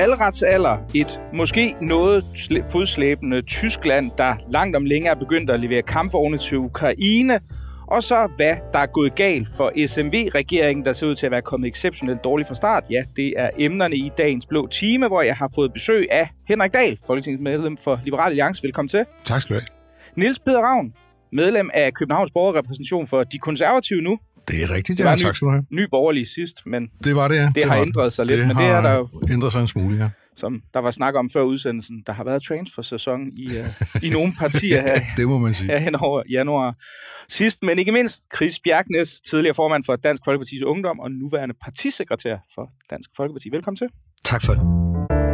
Valgretsalder, et måske noget fodslæbende Tyskland, der langt om længe er begyndt at levere kampvogne til Ukraine, og så hvad der er gået galt for SMV-regeringen, der ser ud til at være kommet exceptionelt dårligt fra start. Ja, det er emnerne i dagens blå time, hvor jeg har fået besøg af Henrik Dahl, folketingsmedlem for Liberal Alliance. Velkommen til. Tak skal du have. Niels Peder Ravn, medlem af Københavns Borgerrepræsentation for De Konservative nu. Det er rigtigt, ja. Tak skal du have. Ny borgerlig sidst, men det, var det, ja. det, det har ændret sig lidt. Det men det er der jo ændret sig en smule, ja. Som der var snak om før udsendelsen. Der har været transfer-sæson i, uh, i nogle partier her, det må man sige. her hen over januar. Sidst, men ikke mindst, Chris Bjergnes, tidligere formand for Dansk Folkeparti's Ungdom og nuværende partisekretær for Dansk Folkeparti. Velkommen til. Tak for det.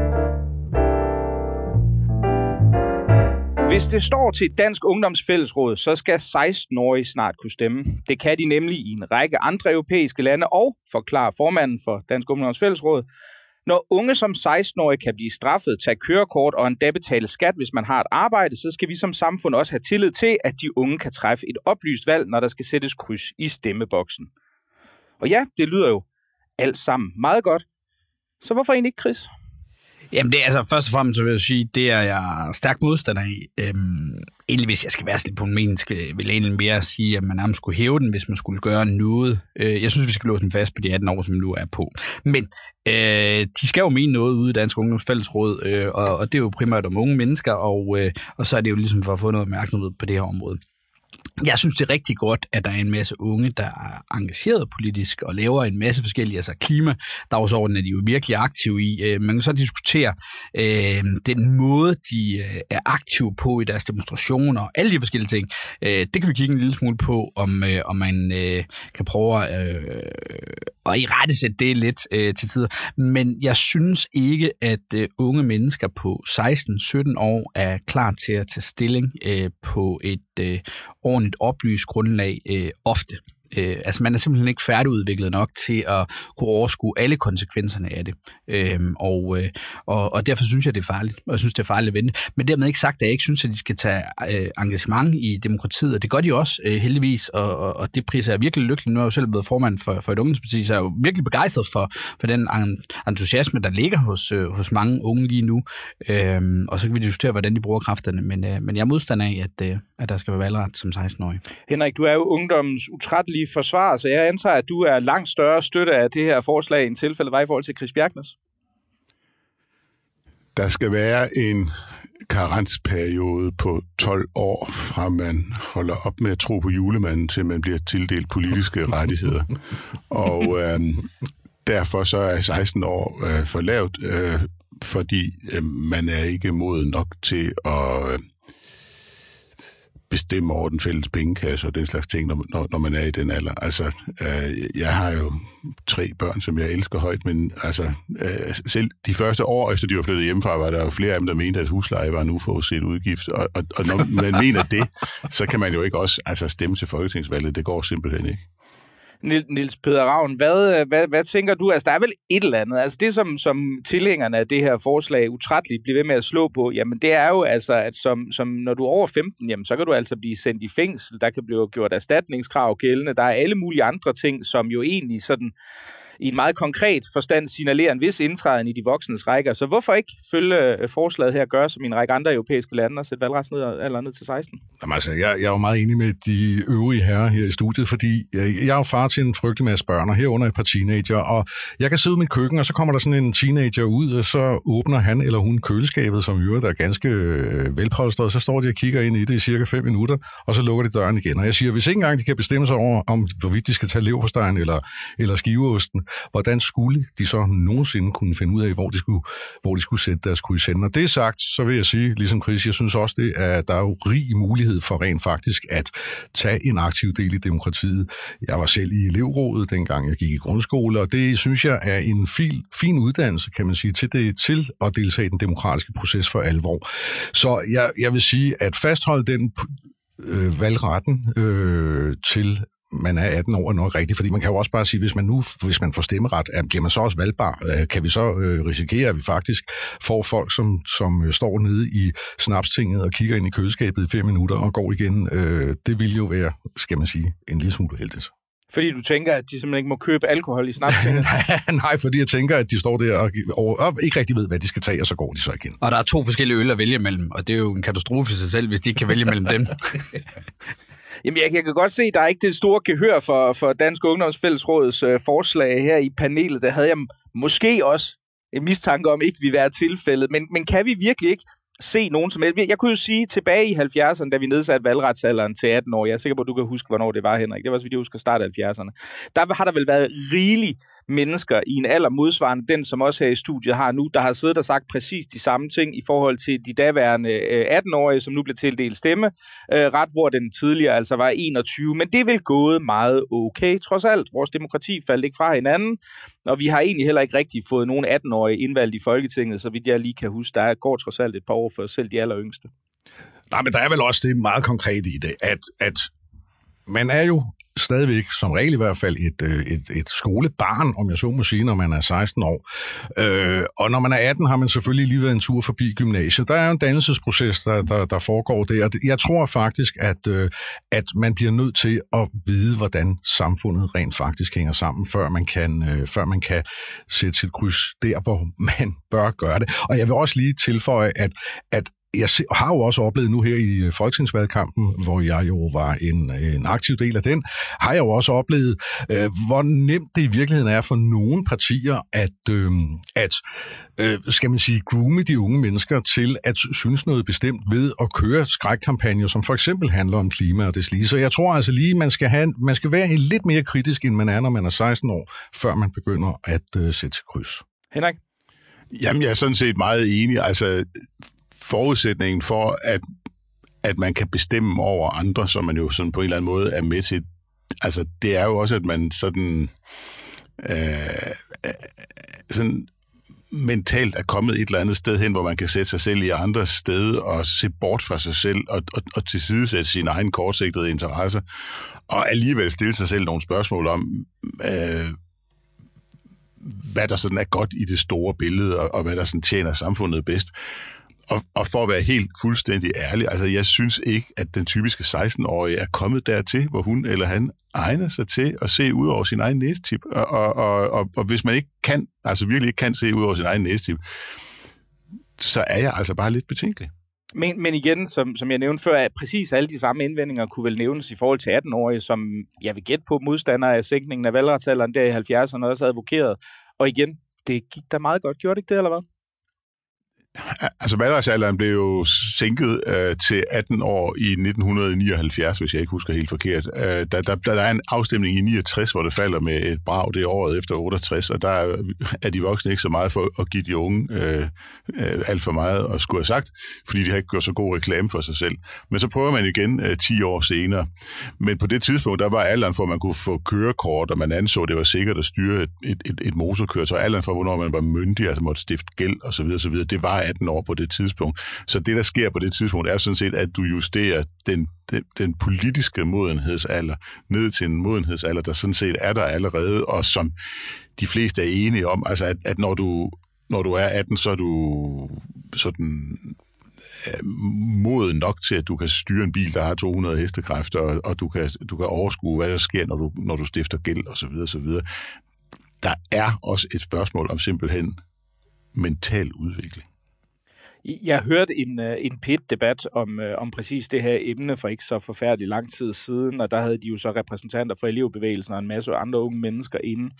Hvis det står til Dansk Ungdomsfællesråd, så skal 16-årige snart kunne stemme. Det kan de nemlig i en række andre europæiske lande, og forklarer formanden for Dansk Ungdomsfællesråd, når unge som 16-årige kan blive straffet, tage kørekort og endda betale skat, hvis man har et arbejde, så skal vi som samfund også have tillid til, at de unge kan træffe et oplyst valg, når der skal sættes kryds i stemmeboksen. Og ja, det lyder jo alt sammen meget godt. Så hvorfor egentlig ikke, Chris? Jamen det er altså først og fremmest, vil jeg sige, det er jeg stærk modstander i. Øhm, egentlig hvis jeg skal være lidt på en mening, skal, øh, vil jeg egentlig mere sige, at man nærmest skulle hæve den, hvis man skulle gøre noget. Øh, jeg synes, vi skal låse den fast på de 18 år, som nu er på. Men øh, de skal jo mene noget ude i Dansk Ungdomsfællesråd, øh, og, og det er jo primært om unge mennesker, og, øh, og så er det jo ligesom for at få noget opmærksomhed på det her område. Jeg synes, det er rigtig godt, at der er en masse unge, der er engageret politisk og laver en masse forskellige, altså klimadagsordenen er de jo virkelig aktive i. Øh, man kan så diskutere øh, den måde, de øh, er aktive på i deres demonstrationer og alle de forskellige ting. Øh, det kan vi kigge en lille smule på, om, øh, om man øh, kan prøve at, øh, at i rette sætte det lidt øh, til tider. Men jeg synes ikke, at øh, unge mennesker på 16-17 år er klar til at tage stilling øh, på et øh, ordentligt oplyst grundlag øh, ofte. Øh, altså man er simpelthen ikke færdigudviklet nok til at kunne overskue alle konsekvenserne af det. Øh, og, øh, og, og derfor synes jeg, det er farligt. Og jeg synes, det er farligt at vente. Men dermed ikke sagt, at jeg ikke synes, at de skal tage øh, engagement i demokratiet. Og det gør de også, øh, heldigvis. Og, og, og det priser jeg virkelig lykkelig. Nu er jeg jo selv blevet formand for, for et ungdomsparti, så jeg er jo virkelig begejstret for, for den entusiasme, der ligger hos, øh, hos mange unge lige nu. Øh, og så kan vi diskutere, hvordan de bruger kræfterne. Men, øh, men jeg er modstander af, at, øh, at der skal være valgret som 16-årig. Henrik, du er jo ungdommens utrættelige forsvar, så jeg antager, at du er langt større støtte af det her forslag, end tilfældet var i forhold til Chris Bjergnes. Der skal være en karensperiode på 12 år, fra man holder op med at tro på julemanden, til man bliver tildelt politiske rettigheder. Og øh, derfor så er 16 år øh, for lavt, øh, fordi øh, man er ikke moden nok til at... Øh, bestemme over den fælles pengekasse og den slags ting, når, når, når man er i den alder. Altså, øh, jeg har jo tre børn, som jeg elsker højt, men altså, øh, selv de første år efter de var flyttet hjemmefra, var der jo flere af dem, der mente, at husleje var en uforudset udgift. Og, og, og når man mener det, så kan man jo ikke også altså, stemme til folketingsvalget. Det går simpelthen ikke. Nils Peder Ravn, hvad, hvad, hvad tænker du? Altså, der er vel et eller andet. Altså, det, som, som tilhængerne af det her forslag utrætteligt bliver ved med at slå på, jamen, det er jo altså, at som, som når du er over 15, jamen, så kan du altså blive sendt i fængsel. Der kan blive gjort erstatningskrav gældende. Der er alle mulige andre ting, som jo egentlig sådan i en meget konkret forstand signalerer en vis indtræden i de voksnes rækker. Så hvorfor ikke følge øh, forslaget her gøre, som i en række andre europæiske lande, og sætte valgrets ned, eller ned til 16? Jamen altså, jeg, jeg er jo meget enig med de øvrige herrer her i studiet, fordi jeg, jeg er jo far til en frygtelig masse børn, og herunder et par teenager, og jeg kan sidde i mit køkken, og så kommer der sådan en teenager ud, og så åbner han eller hun køleskabet, som øvrigt er ganske øh, velpolstret, så står de og kigger ind i det i cirka 5 minutter, og så lukker de døren igen. Og jeg siger, hvis ikke engang de kan bestemme sig over, om hvorvidt de skal tage leverpostejen eller, eller skiveosten, hvordan skulle de så nogensinde kunne finde ud af, hvor de skulle, hvor de skulle sætte deres kryds hen? Når det er sagt, så vil jeg sige, ligesom Chris, jeg synes også, det er, der er jo rig mulighed for rent faktisk at tage en aktiv del i demokratiet. Jeg var selv i elevrådet, dengang jeg gik i grundskole, og det synes jeg er en fin, fin uddannelse, kan man sige, til, det, til at deltage i den demokratiske proces for alvor. Så jeg, jeg vil sige, at fastholde den øh, valgretten øh, til man er 18 år er nok rigtigt, fordi man kan jo også bare sige, hvis man nu hvis man får stemmeret, bliver man så også valgbar? Øh, kan vi så øh, risikere, at vi faktisk får folk, som, som øh, står nede i snapstinget og kigger ind i køleskabet i fem minutter og går igen? Det vil jo være, skal man sige, en lille smule heldigt. Fordi du tænker, at de simpelthen ikke må købe alkohol i snapsene? Nej, fordi jeg tænker, at de står der og, og, og ikke rigtig ved, hvad de skal tage, og så går de så igen. Og der er to forskellige øl at vælge mellem, og det er jo en katastrofe i sig selv, hvis de ikke kan vælge mellem dem. Jamen, jeg, jeg kan godt se, at der er ikke det store gehør for, for Dansk Ungdomsfællesråds øh, forslag her i panelet. Der havde jeg måske også en mistanke om, ikke vi være tilfældet. Men, men kan vi virkelig ikke se nogen som helst. Jeg kunne jo sige, tilbage i 70'erne, da vi nedsatte valgretsalderen til 18 år, jeg er sikker på, at du kan huske, hvornår det var, Henrik. Det var, så vidt jeg husker, start af 70'erne. Der har der vel været rigeligt mennesker i en alder modsvarende den, som også her i studiet har nu, der har siddet og sagt præcis de samme ting i forhold til de daværende øh, 18-årige, som nu bliver tildelt stemme, øh, ret hvor den tidligere altså var 21. Men det er vel gået meget okay, trods alt. Vores demokrati faldt ikke fra hinanden, og vi har egentlig heller ikke rigtig fået nogen 18-årige indvalgt i Folketinget, så vidt jeg lige kan huske. Der går trods alt et par år for selv de aller yngste. Nej, men der er vel også det meget konkret i det, at, at man er jo stadigvæk, som regel i hvert fald, et, øh, et, et skolebarn, om jeg så må sige, når man er 16 år. Øh, og når man er 18, har man selvfølgelig lige været en tur forbi gymnasiet. Der er en dannelsesproces, der, der, der foregår der. Jeg tror faktisk, at, øh, at man bliver nødt til at vide, hvordan samfundet rent faktisk hænger sammen, før man kan, øh, før man kan sætte sit kryds der, hvor man bør gøre det. Og jeg vil også lige tilføje, at, at jeg har jo også oplevet nu her i øh, folketingsvalgkampen, hvor jeg jo var en, en aktiv del af den, har jeg jo også oplevet, øh, hvor nemt det i virkeligheden er for nogle partier at, øh, at øh, skal man sige, groome de unge mennesker til at synes noget bestemt ved at køre skrækkampagner, som for eksempel handler om klima og det lige. Så jeg tror altså lige, man skal, have, man skal være lidt mere kritisk, end man er, når man er 16 år, før man begynder at øh, sætte kryds. Henrik? Jamen, jeg er sådan set meget enig. Altså, forudsætningen for, at, at man kan bestemme over andre, som man jo sådan på en eller anden måde er med til, altså det er jo også, at man sådan, øh, øh sådan mentalt er kommet et eller andet sted hen, hvor man kan sætte sig selv i andre sted og se bort fra sig selv og, og, og tilsidesætte sine egne kortsigtede interesser, og alligevel stille sig selv nogle spørgsmål om, øh, hvad der sådan er godt i det store billede, og, og hvad der sådan tjener samfundet bedst. Og, og for at være helt fuldstændig ærlig, altså jeg synes ikke, at den typiske 16-årige er kommet dertil, hvor hun eller han egner sig til at se ud over sin egen næstip. Og, og, og, og, og hvis man ikke kan, altså virkelig ikke kan se ud over sin egen næstip, så er jeg altså bare lidt betænkelig. Men, men igen, som, som jeg nævnte før, at præcis alle de samme indvendinger kunne vel nævnes i forhold til 18-årige, som jeg vil gætte på modstandere af sænkningen af valgretsalderen der i 70'erne også advokeret. Og igen, det gik da meget godt. Gjorde det ikke det, eller hvad? Altså valgretsalderen blev jo sænket øh, til 18 år i 1979, hvis jeg ikke husker helt forkert. Øh, der, der, der er en afstemning i 69, hvor det falder med et brag det året efter 68, og der er, er de voksne ikke så meget for at give de unge øh, øh, alt for meget at skulle have sagt, fordi de har ikke gjort så god reklame for sig selv. Men så prøver man igen øh, 10 år senere. Men på det tidspunkt, der var alderen for, at man kunne få kørekort, og man anså, at det var sikkert at styre et, et, et, et motorkøretøj. Alderen for, hvornår man var myndig, altså måtte stifte gæld osv., osv. det var 18 år på det tidspunkt. Så det, der sker på det tidspunkt, er sådan set, at du justerer den, den, den politiske modenhedsalder ned til en modenhedsalder, der sådan set er der allerede, og som de fleste er enige om. Altså, at, at når, du, når du er 18, så er du sådan øh, moden nok til, at du kan styre en bil, der har 200 hestekræfter, og, og du, kan, du kan overskue, hvad der sker, når du, når du stifter gæld osv. osv. Der er også et spørgsmål om simpelthen mental udvikling. Jeg hørte en, øh, en pit-debat om, øh, om præcis det her emne for ikke så forfærdelig lang tid siden, og der havde de jo så repræsentanter for elevbevægelsen og en masse andre unge mennesker inde.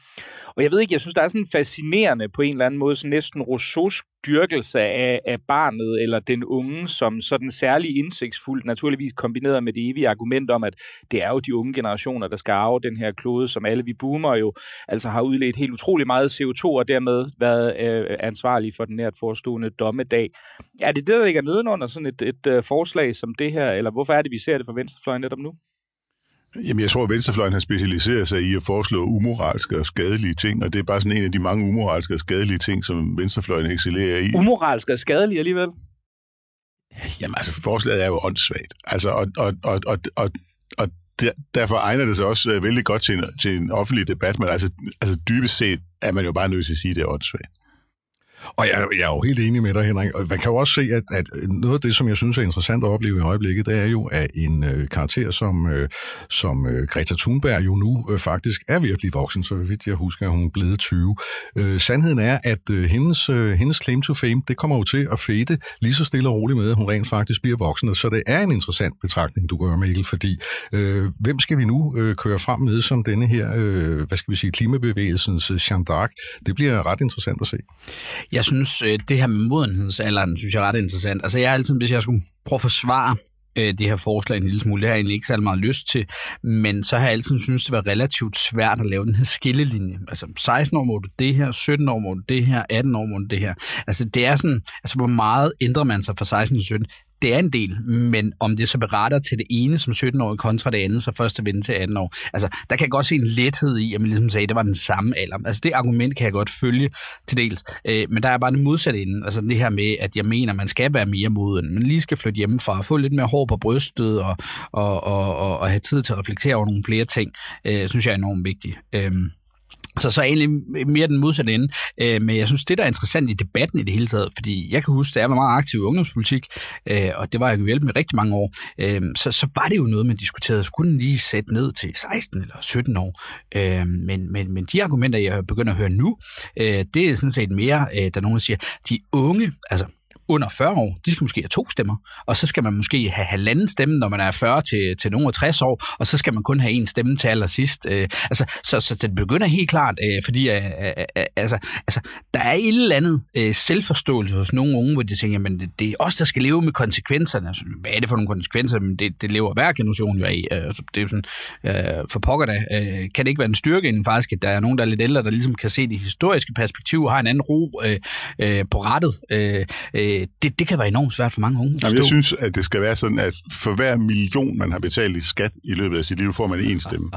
Og jeg ved ikke, jeg synes, der er sådan fascinerende på en eller anden måde, sådan næsten Rousseau's dyrkelse af, af barnet eller den unge som sådan særlig indsigtsfuldt, naturligvis kombineret med det evige argument om, at det er jo de unge generationer, der skal arve den her klode, som alle vi boomer jo altså har udledt helt utrolig meget CO2 og dermed været øh, ansvarlige for den nært forestående dommedag. Er det det, der ligger nedenunder sådan et, et, uh, forslag som det her, eller hvorfor er det, vi ser det fra venstrefløjen netop nu? Jamen, jeg tror, at Venstrefløjen har specialiseret sig i at foreslå umoralske og skadelige ting, og det er bare sådan en af de mange umoralske og skadelige ting, som Venstrefløjen excellerer i. Umoralske og skadelige alligevel? Jamen, altså, forslaget er jo åndssvagt. Altså, og, og, og, og, og, og der, derfor egner det sig også uh, vældig godt til en, til en offentlig debat, men altså, altså dybest set er man jo bare nødt til at sige, at det er åndssvagt. Og jeg, jeg er jo helt enig med dig, Henrik. Og man kan jo også se, at, at noget af det, som jeg synes er interessant at opleve i øjeblikket, det er jo, at en øh, karakter som, øh, som øh, Greta Thunberg jo nu øh, faktisk er ved at blive voksen, så vidt jeg husker, at hun er blevet 20. Øh, sandheden er, at øh, hendes, øh, hendes claim to fame, det kommer jo til at fade lige så stille og roligt med, at hun rent faktisk bliver voksen. Så det er en interessant betragtning, du gør, Mikkel, fordi øh, hvem skal vi nu øh, køre frem med som denne her, øh, hvad skal vi sige, klimabevægelsens øh, Jeanne d'Arc? Det bliver ret interessant at se. Jeg synes, øh, det her med modenhedsalderen, synes jeg er ret interessant. Altså jeg er altid, hvis jeg skulle prøve at forsvare øh, det her forslag en lille smule. Det har jeg egentlig ikke særlig meget lyst til, men så har jeg altid synes det var relativt svært at lave den her skillelinje. Altså 16 år må du det her, 17 år må du det her, 18 år må du det her. Altså det er sådan, altså hvor meget ændrer man sig fra 16 til 17? Det er en del, men om det så beretter til det ene som 17-årig kontra det andet, så først at vende til 18 år. Altså, der kan jeg godt se en lethed i, at man ligesom sagde, at det var den samme alder. Altså, det argument kan jeg godt følge til dels. Øh, men der er bare det modsatte inden. Altså, det her med, at jeg mener, at man skal være mere moden. Man lige skal flytte hjemmefra, få lidt mere hår på brystet og, og, og, og, og have tid til at reflektere over nogle flere ting, øh, synes jeg er enormt vigtigt. Øh, så så egentlig mere den modsatte ende. Øh, men jeg synes, det der er interessant i debatten i det hele taget, fordi jeg kan huske, at jeg var meget aktiv i ungdomspolitik, øh, og det var jeg jo hjælp med rigtig mange år, øh, så, så var det jo noget, man diskuterede. Skulle den lige sætte ned til 16 eller 17 år? Øh, men, men, men de argumenter, jeg begynder at høre nu, øh, det er sådan set mere, øh, der nogen, der siger, de unge, altså under 40 år, de skal måske have to stemmer, og så skal man måske have halvanden stemme, når man er 40 til, til nogen 60 år, og så skal man kun have en stemme til allersidst. Øh, altså, så, så det begynder helt klart, øh, fordi øh øh, øh, øh, altså, altså, der er et eller andet øh, selvforståelse hos nogle unge, hvor de tænker, men det, det er os, der skal leve med konsekvenserne. Altså, hvad er det for nogle konsekvenser? Men det, det lever hver generation jo af. Altså, det er jo sådan, øh, for pokker da, øh, kan det ikke være en styrke inden faktisk, at der er nogen, der er lidt ældre, der ligesom kan se det historiske perspektiv og har en anden ro øh, øh, på rettet. Øh, øh, det, det kan være enormt svært for mange unge. Jamen, jeg synes, at det skal være sådan, at for hver million, man har betalt i skat i løbet af sit liv, får man en stemme.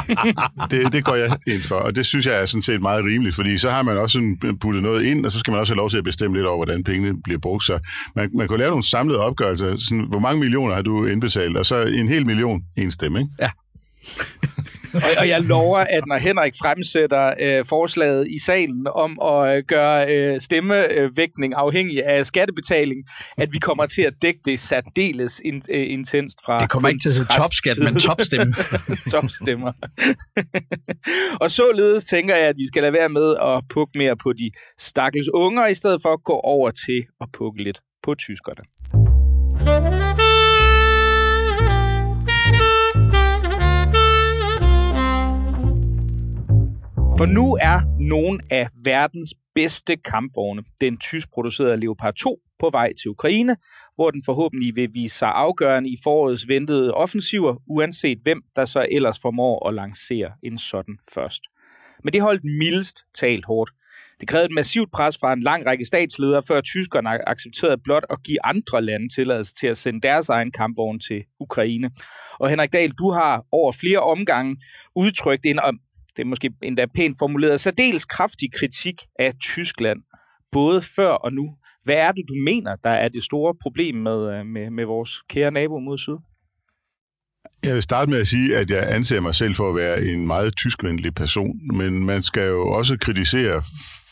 det, det går jeg ind for, og det synes jeg er sådan set meget rimeligt, fordi så har man også sådan puttet noget ind, og så skal man også have lov til at bestemme lidt over, hvordan pengene bliver brugt. Så man, man kan lave nogle samlede opgørelser. Sådan, hvor mange millioner har du indbetalt? Og så en hel million, en stemme, ikke? Ja og, og jeg lover, at når Henrik fremsætter øh, forslaget i salen om at øh, gøre øh, stemmevægtning afhængig af skattebetaling, at vi kommer til at dække det særdeles in, øh, intenst fra... Det kommer ikke til at topskat, men topstemme. Topstemmer. og således tænker jeg, at vi skal lade være med at pukke mere på de stakkels unger, i stedet for at gå over til at pukke lidt på tyskerne. For nu er nogle af verdens bedste kampvogne, den tysk producerede Leopard 2, på vej til Ukraine, hvor den forhåbentlig vil vise sig afgørende i forårets ventede offensiver, uanset hvem der så ellers formår at lancere en sådan først. Men det holdt mildest talt hårdt. Det krævede et massivt pres fra en lang række statsledere, før tyskerne accepterede blot at give andre lande tilladelse til at sende deres egen kampvogn til Ukraine. Og Henrik Dahl, du har over flere omgange udtrykt en, det er måske endda pænt formuleret, særdeles kraftig kritik af Tyskland, både før og nu. Hvad er det, du mener, der er det store problem med, øh, med, med vores kære nabo mod syd? Jeg vil starte med at sige, at jeg anser mig selv for at være en meget tyskvenlig person, men man skal jo også kritisere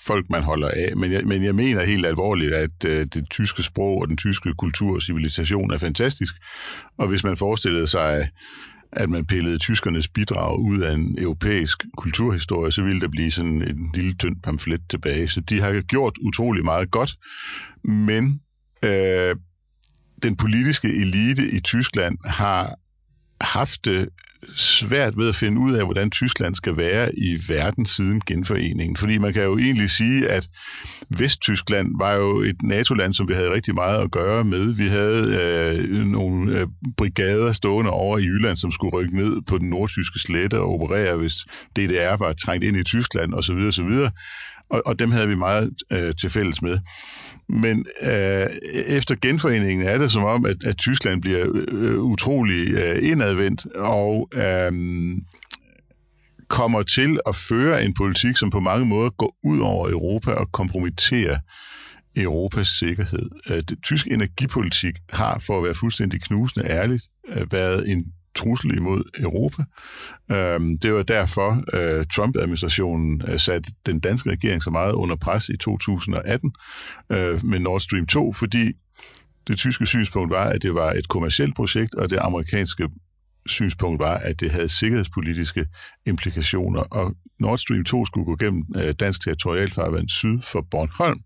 folk, man holder af. Men jeg, men jeg mener helt alvorligt, at øh, det tyske sprog og den tyske kultur og civilisation er fantastisk. Og hvis man forestillede sig at man pillede tyskernes bidrag ud af en europæisk kulturhistorie, så ville der blive sådan en lille tynd pamflet tilbage. Så de har gjort utrolig meget godt, men øh, den politiske elite i Tyskland har haft det svært ved at finde ud af, hvordan Tyskland skal være i verden siden genforeningen. Fordi man kan jo egentlig sige, at Vesttyskland var jo et NATO-land, som vi havde rigtig meget at gøre med. Vi havde øh, nogle øh, brigader stående over i Jylland, som skulle rykke ned på den nordtyske slette og operere, hvis DDR var trængt ind i Tyskland osv. osv. Og, og dem havde vi meget øh, til fælles med. Men øh, efter genforeningen er det som om, at, at Tyskland bliver øh, utrolig øh, indadvendt og øh, kommer til at føre en politik, som på mange måder går ud over Europa og kompromitterer Europas sikkerhed. Øh, det tysk energipolitik har, for at være fuldstændig knusende ærligt, øh, været en trussel imod Europa. Øhm, det var derfor, øh, Trump-administrationen øh, satte den danske regering så meget under pres i 2018 øh, med Nord Stream 2, fordi det tyske synspunkt var, at det var et kommersielt projekt, og det amerikanske synspunkt var, at det havde sikkerhedspolitiske implikationer, og Nord Stream 2 skulle gå gennem dansk territorialfarvand syd for Bornholm.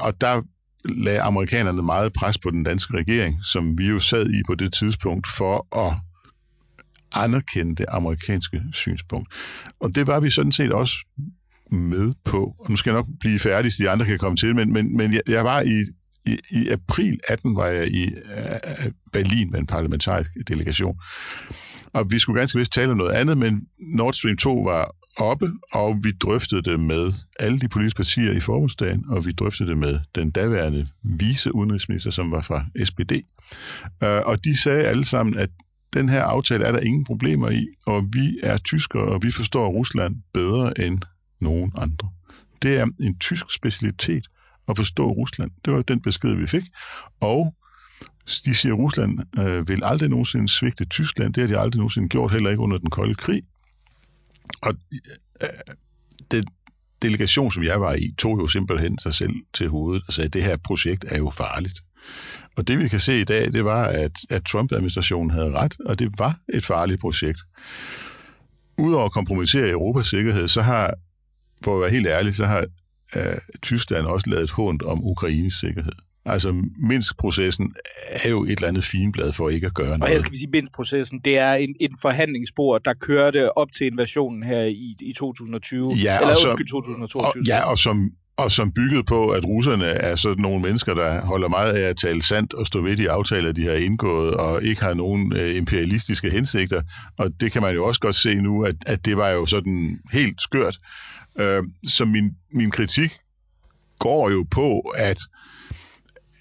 Og der lagde amerikanerne meget pres på den danske regering, som vi jo sad i på det tidspunkt, for at anerkende det amerikanske synspunkt. Og det var vi sådan set også med på. Og nu skal jeg nok blive færdig, så de andre kan komme til, men, men, men jeg, jeg var i, i, i april 18 var jeg i uh, Berlin med en parlamentarisk delegation. Og vi skulle ganske vist tale om noget andet, men Nord Stream 2 var oppe, og vi drøftede det med alle de politiske partier i forbundsdagen, og vi drøftede det med den daværende vice udenrigsminister, som var fra SPD. Øh, og de sagde alle sammen, at den her aftale er der ingen problemer i, og vi er tyskere, og vi forstår Rusland bedre end nogen andre. Det er en tysk specialitet at forstå Rusland. Det var den besked, vi fik. Og de siger, at Rusland øh, vil aldrig nogensinde svigte Tyskland. Det har de aldrig nogensinde gjort, heller ikke under den kolde krig. Og øh, øh det delegation, som jeg var i, tog jo simpelthen sig selv til hovedet og sagde, at det her projekt er jo farligt. Og det vi kan se i dag, det var, at, at Trump-administrationen havde ret, og det var et farligt projekt. Udover at kompromittere Europas sikkerhed, så har, for at være helt ærlig, så har øh, Tyskland også lavet et hånd om Ukraines sikkerhed. Altså, Minsk-processen er jo et eller andet finblad for ikke at gøre noget. Og jeg skal sige, Minsk-processen, det er en, en forhandlingsspor, der kørte op til invasionen her i, i 2020. Ja, eller som, undskyld, 2022. Og, ja, og som, og som bygget på, at russerne er sådan nogle mennesker, der holder meget af at tale sandt og stå ved de aftaler, de har indgået, og ikke har nogen øh, imperialistiske hensigter. Og det kan man jo også godt se nu, at, at det var jo sådan helt skørt. Øh, så min, min kritik går jo på, at,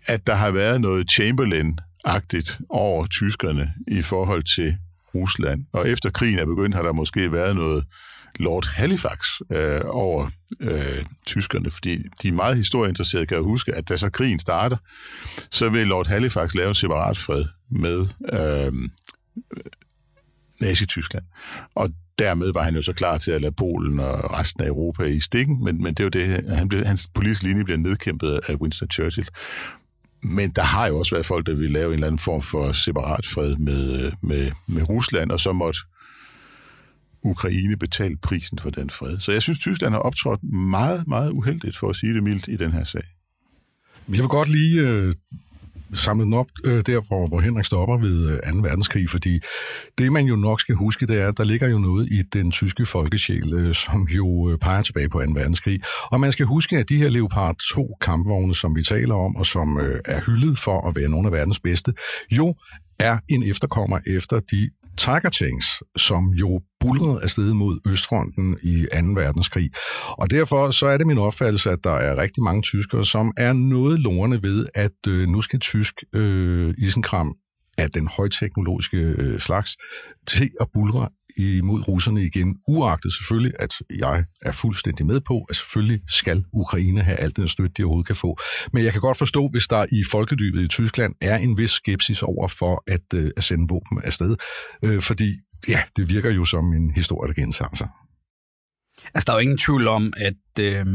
at der har været noget Chamberlain-agtigt over tyskerne i forhold til Rusland. Og efter krigen er begyndt, har der måske været noget Lord Halifax øh, over øh, tyskerne, fordi de er meget historieinteresserede kan huske, at da så krigen starter, så vil Lord Halifax lave en separat fred med øh, Nazi-Tyskland. Og dermed var han jo så klar til at lade Polen og resten af Europa i stikken, men, men det er jo det, han blev, hans politiske linje bliver nedkæmpet af Winston Churchill. Men der har jo også været folk, der vil lave en eller anden form for separat fred med, øh, med, med Rusland, og så måtte Ukraine betale prisen for den fred. Så jeg synes, Tyskland har optrådt meget, meget uheldigt, for at sige det mildt, i den her sag. Jeg vil godt lige øh, samle den op øh, der, hvor, hvor Henrik stopper ved øh, 2. verdenskrig, fordi det, man jo nok skal huske, det er, at der ligger jo noget i den tyske folkesjæl, øh, som jo øh, peger tilbage på 2. verdenskrig. Og man skal huske, at de her Leopard 2 kampvogne, som vi taler om, og som øh, er hyldet for at være nogle af verdens bedste, jo er en efterkommer efter de Tiger Tanks, som jo bulrede afsted mod Østfronten i 2. verdenskrig. Og derfor så er det min opfattelse, at der er rigtig mange tyskere, som er noget lorende ved, at øh, nu skal tysk øh, isenkram af den højteknologiske øh, slags til at bulre imod russerne igen, uagtet selvfølgelig, at jeg er fuldstændig med på, at selvfølgelig skal Ukraine have alt den støtte, de overhovedet kan få. Men jeg kan godt forstå, hvis der i folkedybet i Tyskland er en vis skepsis over for at, øh, at sende våben afsted, øh, fordi ja, det virker jo som en historie, der gentager sig. Altså, der er jo ingen tvivl om, at, øh,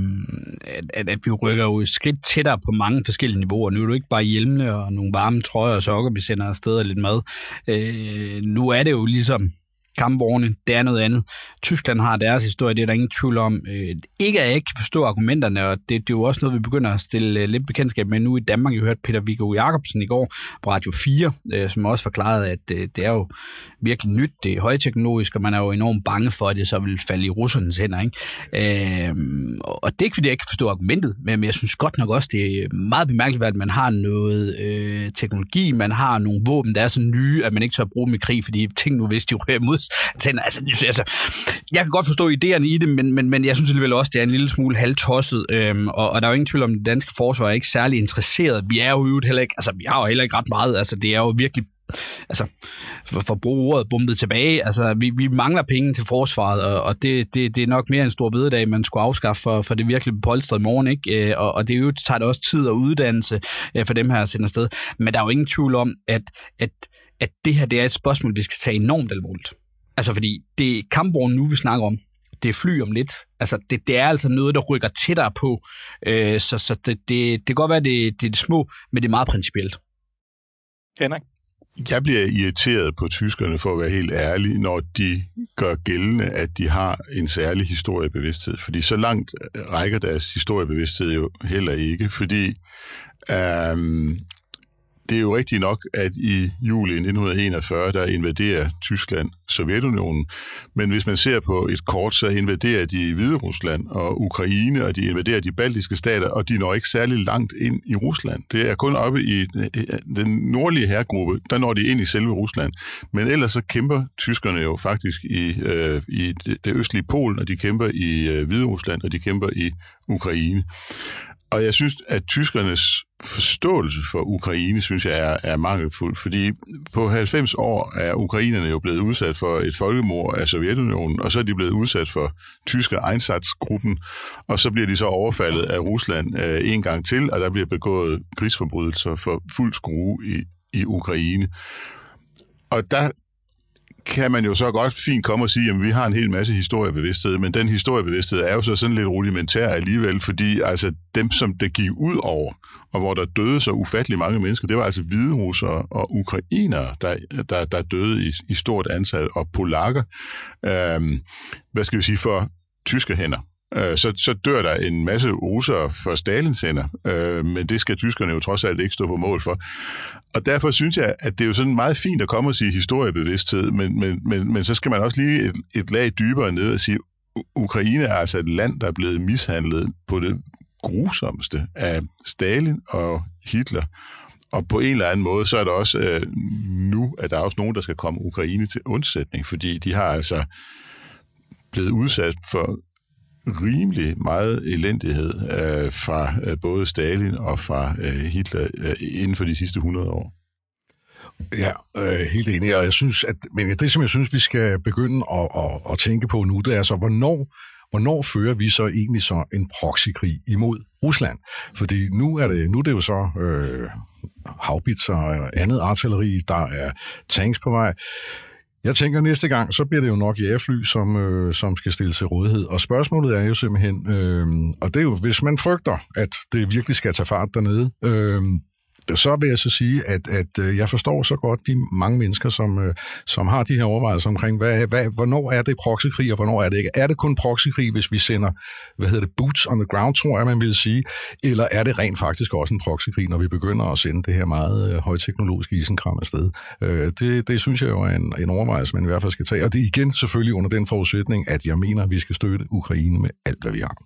at, at, at vi rykker jo et skridt tættere på mange forskellige niveauer. Nu er det ikke bare hjelmene og nogle varme trøjer og sokker, vi sender afsted og lidt mad. Øh, nu er det jo ligesom kampvogne, det er noget andet. Tyskland har deres historie, det er der ingen tvivl om. Øh, ikke at jeg ikke kan forstå argumenterne, og det, det er jo også noget, vi begynder at stille øh, lidt bekendtskab med nu i Danmark. Jeg hørte Peter Viggo Jacobsen i går på Radio 4, øh, som også forklarede, at øh, det er jo virkelig nyt, det er højteknologisk, og man er jo enormt bange for, at det så vil falde i russernes hænder. Ikke? Øh, og det er ikke, fordi jeg ikke forstår argumentet, men jeg synes godt nok også, det er meget bemærkeligt, at man har noget øh, teknologi, man har nogle våben, der er så nye, at man ikke tør at bruge dem i krig, fordi ting nu, hvis de rører mod tænder. Altså, altså, jeg kan godt forstå idéerne i det, men, men, men jeg synes alligevel også, det er en lille smule halvtosset, øhm, og, og der er jo ingen tvivl om, at det danske forsvar er ikke særlig interesseret. Vi er jo heller ikke, altså vi har jo heller ikke ret meget, altså det er jo virkelig altså, for, for at bruge ordet bumpet tilbage, altså, vi, vi mangler penge til forsvaret, og, og det, det, det er nok mere en stor bededag, man skulle afskaffe, for, for det virkelig polstret i morgen, ikke? Øh, og, og det er jo, tager det også tid og uddannelse øh, for dem her at sende afsted. Men der er jo ingen tvivl om, at, at at det her det er et spørgsmål, vi skal tage enormt alvorligt. Altså fordi det er kampvogn nu, vi snakker om. Det er fly om lidt. Altså det, det er altså noget, der rykker tættere på. Øh, så så det, det, det kan godt være, det, det er det små, men det er meget principielt. Henrik? Jeg bliver irriteret på tyskerne, for at være helt ærlig, når de gør gældende, at de har en særlig historiebevidsthed. Fordi så langt rækker deres historiebevidsthed jo heller ikke, fordi øhm, det er jo rigtigt nok, at i juli 1941, der invaderer Tyskland Sovjetunionen. Men hvis man ser på et kort, så invaderer de Hvide Rusland og Ukraine, og de invaderer de baltiske stater, og de når ikke særlig langt ind i Rusland. Det er kun oppe i øh, øh, den nordlige herregruppe, der når de ind i selve Rusland. Men ellers så kæmper tyskerne jo faktisk i, øh, i det østlige Polen, og de kæmper i øh, Hvide Rusland, og de kæmper i Ukraine. Og jeg synes, at tyskernes forståelse for Ukraine, synes jeg, er, er mangelfuld, fordi på 90 år er ukrainerne jo blevet udsat for et folkemord af Sovjetunionen, og så er de blevet udsat for tyske Einsatzgruppen, og så bliver de så overfaldet af Rusland øh, en gang til, og der bliver begået krigsforbrydelser for fuld skrue i, i Ukraine. Og der kan man jo så godt fint komme og sige, at vi har en hel masse historiebevidsthed, men den historiebevidsthed er jo så sådan lidt rudimentær alligevel, fordi altså dem, som det gik ud over, og hvor der døde så ufattelig mange mennesker, det var altså hvide russere og ukrainere, der, der, der døde i, i stort antal, og polakker, øhm, hvad skal vi sige, for tyske hænder øh, så, så dør der en masse russere for Stalins hænder, øh, men det skal tyskerne jo trods alt ikke stå på mål for. Og derfor synes jeg, at det er jo sådan meget fint at komme og sige historiebevidsthed, men, men, men, men så skal man også lige et, et lag dybere ned og sige, Ukraine er altså et land, der er blevet mishandlet på det grusomste af Stalin og Hitler. Og på en eller anden måde, så er der også øh, nu, at der er også nogen, der skal komme Ukraine til undsætning, fordi de har altså blevet udsat for rimelig meget elendighed øh, fra øh, både Stalin og fra øh, Hitler øh, inden for de sidste 100 år. Ja, øh, helt enig, og jeg synes, at, men det, som jeg synes, vi skal begynde at, at, at tænke på nu, det er så, hvornår, hvornår fører vi så egentlig så en proxykrig imod Rusland? Fordi nu er det, nu er det jo så øh, havbitser og andet artilleri, der er tanks på vej. Jeg tænker næste gang, så bliver det jo nok jægerfly, som, øh, som skal stille til rådighed. Og spørgsmålet er jo simpelthen, øh, og det er jo, hvis man frygter, at det virkelig skal tage fart dernede, øh, så vil jeg så sige, at, at øh, jeg forstår så godt de mange mennesker, som, øh, som har de her overvejelser omkring, hvad, hvad, hvornår er det proxykrig, og hvornår er det ikke. Er det kun proxykrig, hvis vi sender, hvad hedder det, boots on the ground, tror jeg, man vil sige, eller er det rent faktisk også en proxykrig, når vi begynder at sende det her meget øh, højteknologiske isenkram afsted? Øh, det, det synes jeg jo er en, en overvejelse, man i hvert fald skal tage. Og det er igen selvfølgelig under den forudsætning, at jeg mener, at vi skal støtte Ukraine med alt, hvad vi har.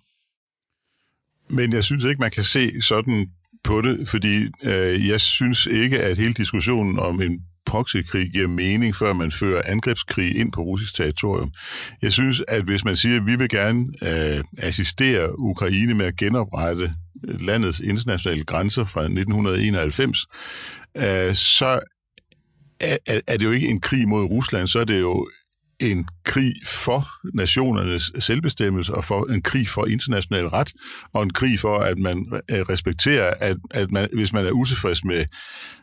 Men jeg synes ikke, man kan se sådan på det, fordi øh, jeg synes ikke, at hele diskussionen om en proxykrig giver mening, før man fører angrebskrig ind på russisk territorium. Jeg synes, at hvis man siger, at vi vil gerne øh, assistere Ukraine med at genoprette øh, landets internationale grænser fra 1991, øh, så er, er det jo ikke en krig mod Rusland, så er det jo en krig for nationernes selvbestemmelse og for en krig for international ret og en krig for, at man øh, respekterer, at, at man, hvis man er utilfreds med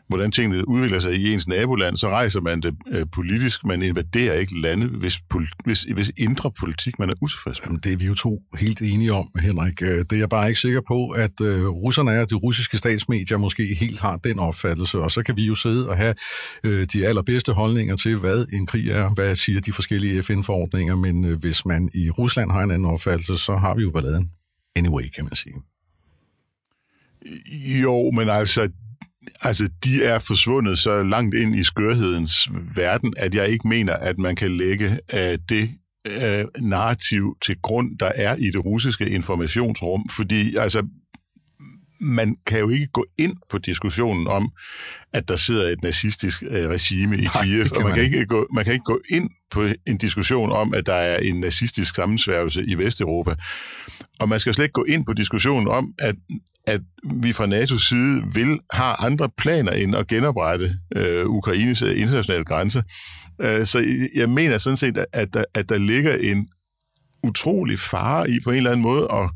hvordan tingene udvikler sig i ens naboland, så rejser man det øh, politisk. Man invaderer ikke lande, hvis, hvis, hvis indre politik man er utilfreds med. Jamen, det er vi jo to helt enige om, Henrik. Øh, det er jeg bare ikke sikker på, at øh, russerne er, de russiske statsmedier måske helt har den opfattelse, og så kan vi jo sidde og have øh, de allerbedste holdninger til, hvad en krig er, hvad siger de forskellige FN-forordninger, men øh, hvis man i Rusland har en anden opfattelse, så har vi jo balladen. Anyway, kan man sige. Jo, men altså, altså, de er forsvundet så langt ind i skørhedens verden, at jeg ikke mener, at man kan lægge uh, det uh, narrativ til grund, der er i det russiske informationsrum, fordi altså, man kan jo ikke gå ind på diskussionen om, at der sidder et nazistisk øh, regime i Kiev, og man, man, kan ikke gå, man kan ikke gå ind på en diskussion om, at der er en nazistisk sammensværgelse i Vesteuropa. Og man skal slet ikke gå ind på diskussionen om, at, at vi fra NATO's side vil have andre planer end at genoprette øh, Ukraines øh, internationale grænser. Øh, så jeg mener sådan set, at der, at der ligger en utrolig fare i på en eller anden måde at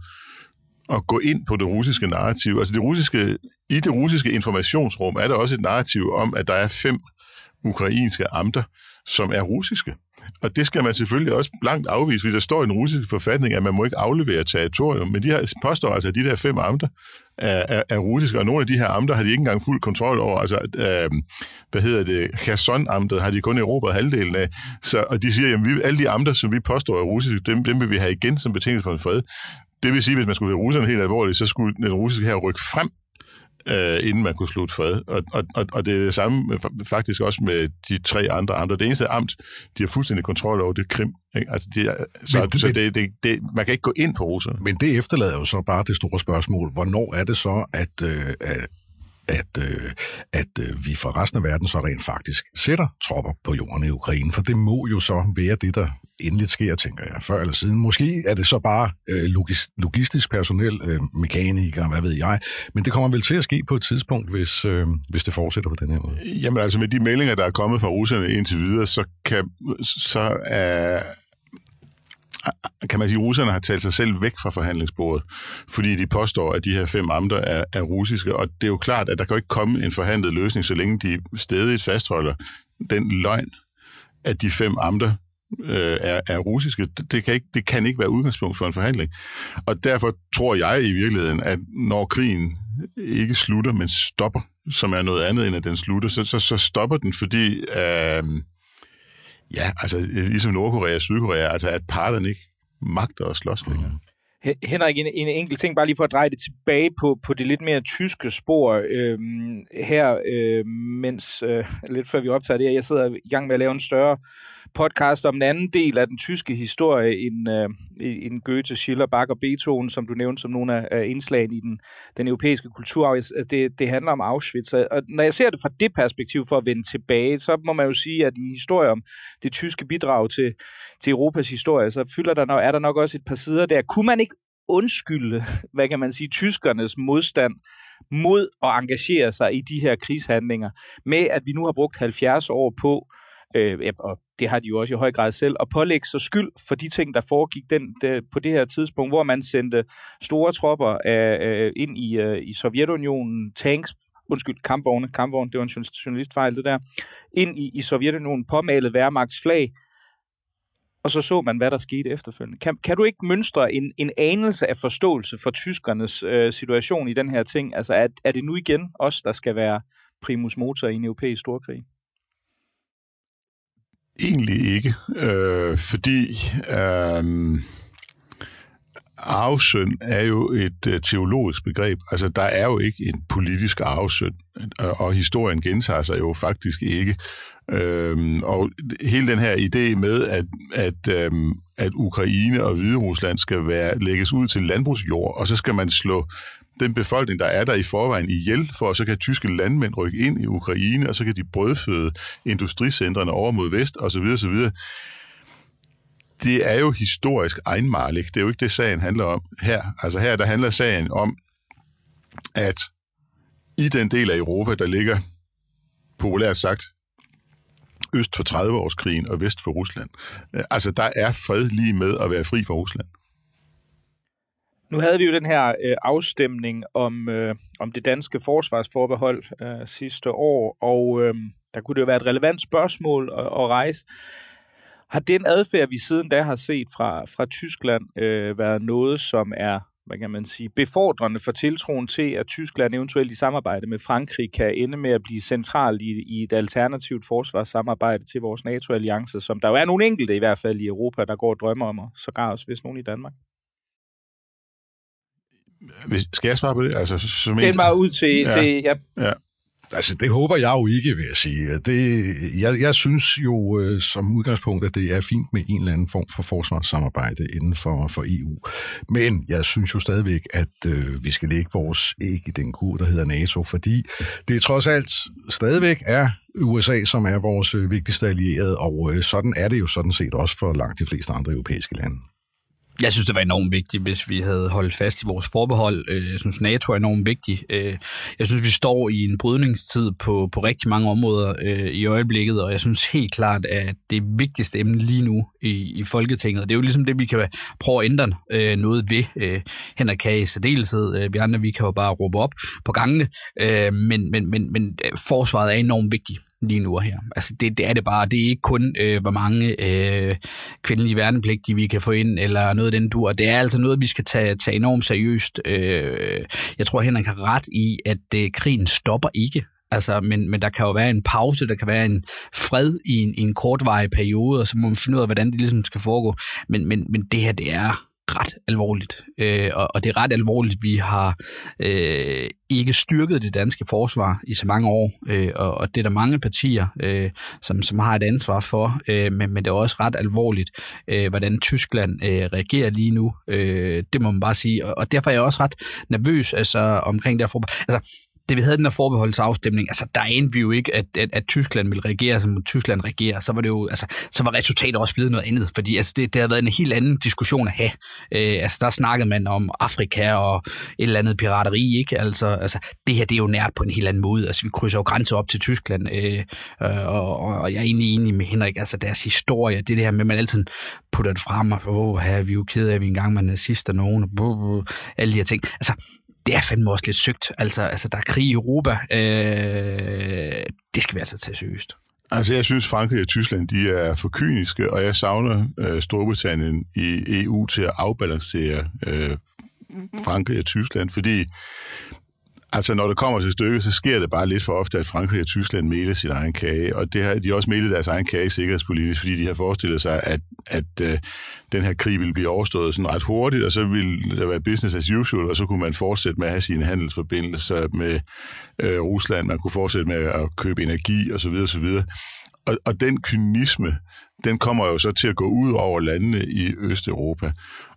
at gå ind på det russiske narrativ. Altså det russiske, i det russiske informationsrum er der også et narrativ om, at der er fem ukrainske amter, som er russiske. Og det skal man selvfølgelig også blankt afvise, fordi der står i den russiske forfatning, at man må ikke aflevere territorium. Men de her påstår altså, at de der fem amter er, er, er russiske, og nogle af de her amter har de ikke engang fuld kontrol over. Altså, øh, hvad hedder det, Kherson-amtet har de kun erobret halvdelen af. Så, og de siger, at alle de amter, som vi påstår er russiske, dem, dem vil vi have igen som betingelse for en fred. Det vil sige, at hvis man skulle være russerne helt alvorligt, så skulle den russiske her rykke frem øh, inden man kunne slutte fred. Og, og, og, og det er det samme faktisk også med de tre andre amter. Det eneste amt, de har fuldstændig kontrol over, det er Krim. Ikke? Altså, de er, så men, så det, det, det, man kan ikke gå ind på russerne. Men det efterlader jo så bare det store spørgsmål. Hvornår er det så, at, øh, at at, øh, at øh, vi for resten af verden så rent faktisk sætter tropper på jorden i Ukraine, for det må jo så være det, der endeligt sker, tænker jeg, før eller siden. Måske er det så bare øh, logis, logistisk personel, øh, mekanikere, hvad ved jeg, men det kommer vel til at ske på et tidspunkt, hvis, øh, hvis det fortsætter på den her måde. Jamen altså med de meldinger, der er kommet fra russerne indtil videre, så, kan, så øh, kan man sige, at russerne har talt sig selv væk fra forhandlingsbordet, fordi de påstår, at de her fem amter er, er russiske, og det er jo klart, at der kan jo ikke komme en forhandlet løsning, så længe de stadig fastholder den løgn, at de fem amter øh, er, er russiske. Det, kan ikke, det kan ikke være udgangspunkt for en forhandling. Og derfor tror jeg i virkeligheden, at når krigen ikke slutter, men stopper, som er noget andet end at den slutter, så, så, så stopper den, fordi øh, ja, altså ligesom Nordkorea og Sydkorea, altså at parterne ikke magter at slås med. Mm. Henrik, en, en enkelt ting, bare lige for at dreje det tilbage på, på det lidt mere tyske spor øhm, her, øh, mens øh, lidt før vi optager det her, jeg sidder i gang med at lave en større podcast om en anden del af den tyske historie end, øh, end Goethe, Schiller, Bach og Beethoven, som du nævnte som nogle af indslagene i den, den europæiske kulturarv. Altså, det, det handler om Auschwitz. Og når jeg ser det fra det perspektiv for at vende tilbage, så må man jo sige, at i historien om det tyske bidrag til, til Europas historie, så fylder der nok, er der nok også et par sider der. Kunne man ikke undskylde, hvad kan man sige, tyskernes modstand mod at engagere sig i de her krigshandlinger, med at vi nu har brugt 70 år på øh, og det har de jo også i høj grad selv, at pålægge sig skyld for de ting, der foregik den, de, på det her tidspunkt, hvor man sendte store tropper øh, ind i, øh, i Sovjetunionen, tanks, undskyld, kampvogne, kampvogne, det var en journalistfejl det der, ind i, i Sovjetunionen, påmalet Wehrmachts flag, og så så man, hvad der skete efterfølgende. Kan, kan du ikke mønstre en, en anelse af forståelse for tyskernes øh, situation i den her ting? Altså, er, er det nu igen os, der skal være primus motor i en europæisk storkrig? Egentlig ikke, øh, fordi øh, arvesøn er jo et øh, teologisk begreb. Altså, der er jo ikke en politisk arvesøn, og, og historien gentager sig jo faktisk ikke. Øh, og hele den her idé med, at, at, øh, at Ukraine og Hviderusland skal være, lægges ud til landbrugsjord, og så skal man slå den befolkning, der er der i forvejen ihjel, for så kan tyske landmænd rykke ind i Ukraine, og så kan de brødføde industricentrene over mod vest, osv. osv. Det er jo historisk egenmarlig. Det er jo ikke det, sagen handler om her. Altså her, der handler sagen om, at i den del af Europa, der ligger populært sagt øst for 30-årskrigen og vest for Rusland. Altså, der er fred lige med at være fri for Rusland. Nu havde vi jo den her øh, afstemning om, øh, om det danske forsvarsforbehold øh, sidste år, og øh, der kunne det jo være et relevant spørgsmål at, at rejse. Har den adfærd, vi siden da har set fra, fra Tyskland, øh, været noget, som er hvad kan man sige, befordrende for tiltroen til, at Tyskland eventuelt i samarbejde med Frankrig kan ende med at blive central i, i et alternativt forsvarssamarbejde til vores NATO-alliance, som der jo er nogle enkelte i hvert fald i Europa, der går og drømmer om, og sågar også hvis nogen i Danmark. Skal jeg svare på det? Altså, som Den var ud til... Ja. til ja. ja. Altså, det håber jeg jo ikke, vil jeg sige. Det, jeg, jeg synes jo øh, som udgangspunkt, at det er fint med en eller anden form for forsvarssamarbejde inden for, for EU. Men jeg synes jo stadigvæk, at øh, vi skal lægge vores æg i den kur, der hedder NATO, fordi det trods alt stadigvæk er USA, som er vores øh, vigtigste allierede, og øh, sådan er det jo sådan set også for langt de fleste andre europæiske lande. Jeg synes, det var enormt vigtigt, hvis vi havde holdt fast i vores forbehold. Øh, jeg synes, NATO er enormt vigtig. Øh, jeg synes, vi står i en brydningstid på, på rigtig mange områder øh, i øjeblikket, og jeg synes helt klart, at det vigtigste emne lige nu i, i Folketinget, det er jo ligesom det, vi kan prøve at ændre noget ved. Henrik kan i særdeleshed. Vi andre, vi kan jo bare råbe op på gangene. Men, men, men, men forsvaret er enormt vigtigt lige nu og her. Altså det, det er det bare. Det er ikke kun, øh, hvor mange øh, kvindelige værnepligtige vi kan få ind, eller noget af den dur. Det er altså noget, vi skal tage, tage enormt seriøst. Øh, jeg tror, Henrik har ret i, at øh, krigen stopper ikke. Altså, men, men der kan jo være en pause, der kan være en fred i en, i en kortvarig periode, og så må man finde ud af, hvordan det ligesom skal foregå. Men, men, men det her, det er ret alvorligt. Øh, og, og det er ret alvorligt, vi har øh, ikke styrket det danske forsvar i så mange år, øh, og, og det er der mange partier, øh, som, som har et ansvar for, øh, men, men det er også ret alvorligt, øh, hvordan Tyskland øh, reagerer lige nu. Øh, det må man bare sige, og, og derfor er jeg også ret nervøs altså, omkring det her Altså, det vi havde den der forbeholdsafstemning, altså der endte vi jo ikke, at, at, at Tyskland ville regere, som Tyskland regerer, så var det jo, altså, så var resultatet også blevet noget andet, fordi altså, det, det har været en helt anden diskussion at have. Øh, altså der snakkede man om Afrika og et eller andet pirateri, ikke? Altså, altså det her, det er jo nært på en helt anden måde. Altså vi krydser jo grænser op til Tyskland, øh, og, og, jeg er egentlig enig med Henrik, altså deres historie, det, det her med, at man altid putter det frem, og åh, her, vi er jo ked af, at vi engang var nazist og nogen, og alle de her ting. Altså, det er fandme også lidt sygt. Altså, altså der er krig i Europa. Øh, det skal vi altså tage seriøst. Altså, jeg synes, Frankrig og Tyskland, de er for kyniske, og jeg savner øh, Storbritannien i EU til at afbalancere øh, Frankrig og Tyskland, fordi Altså, når det kommer til stykket, så sker det bare lidt for ofte, at Frankrig og Tyskland meler sin egen kage, og det har, de har også melet deres egen kage sikkerhedspolitisk, fordi de har forestillet sig, at, at øh, den her krig ville blive overstået sådan ret hurtigt, og så ville det være business as usual, og så kunne man fortsætte med at have sine handelsforbindelser med øh, Rusland, man kunne fortsætte med at købe energi osv. osv. Og, og den kynisme, den kommer jo så til at gå ud over landene i Østeuropa.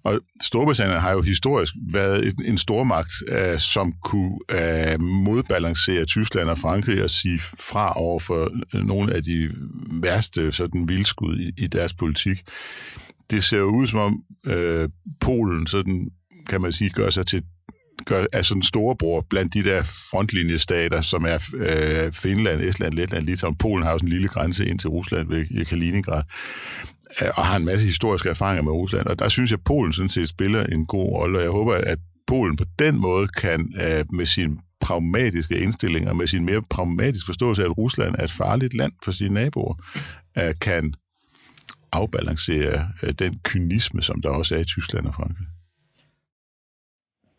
Og Storbritannien har jo historisk været en stormagt, øh, som kunne øh, modbalancere Tyskland og Frankrig og sige fra over for øh, nogle af de værste sådan vildskud i, i deres politik. Det ser jo ud som om øh, Polen sådan kan man sige, gør sig til gør, er sådan storebror blandt de der frontlinjestater, som er øh, Finland, Estland, Letland, Litauen. Polen har jo sådan en lille grænse ind til Rusland ved Kaliningrad, øh, og har en masse historiske erfaringer med Rusland. Og der synes jeg, at Polen sådan set spiller en god rolle, og jeg håber, at Polen på den måde kan øh, med sin pragmatiske indstilling og med sin mere pragmatiske forståelse af, at Rusland er et farligt land for sine naboer, øh, kan afbalancere øh, den kynisme, som der også er i Tyskland og Frankrig.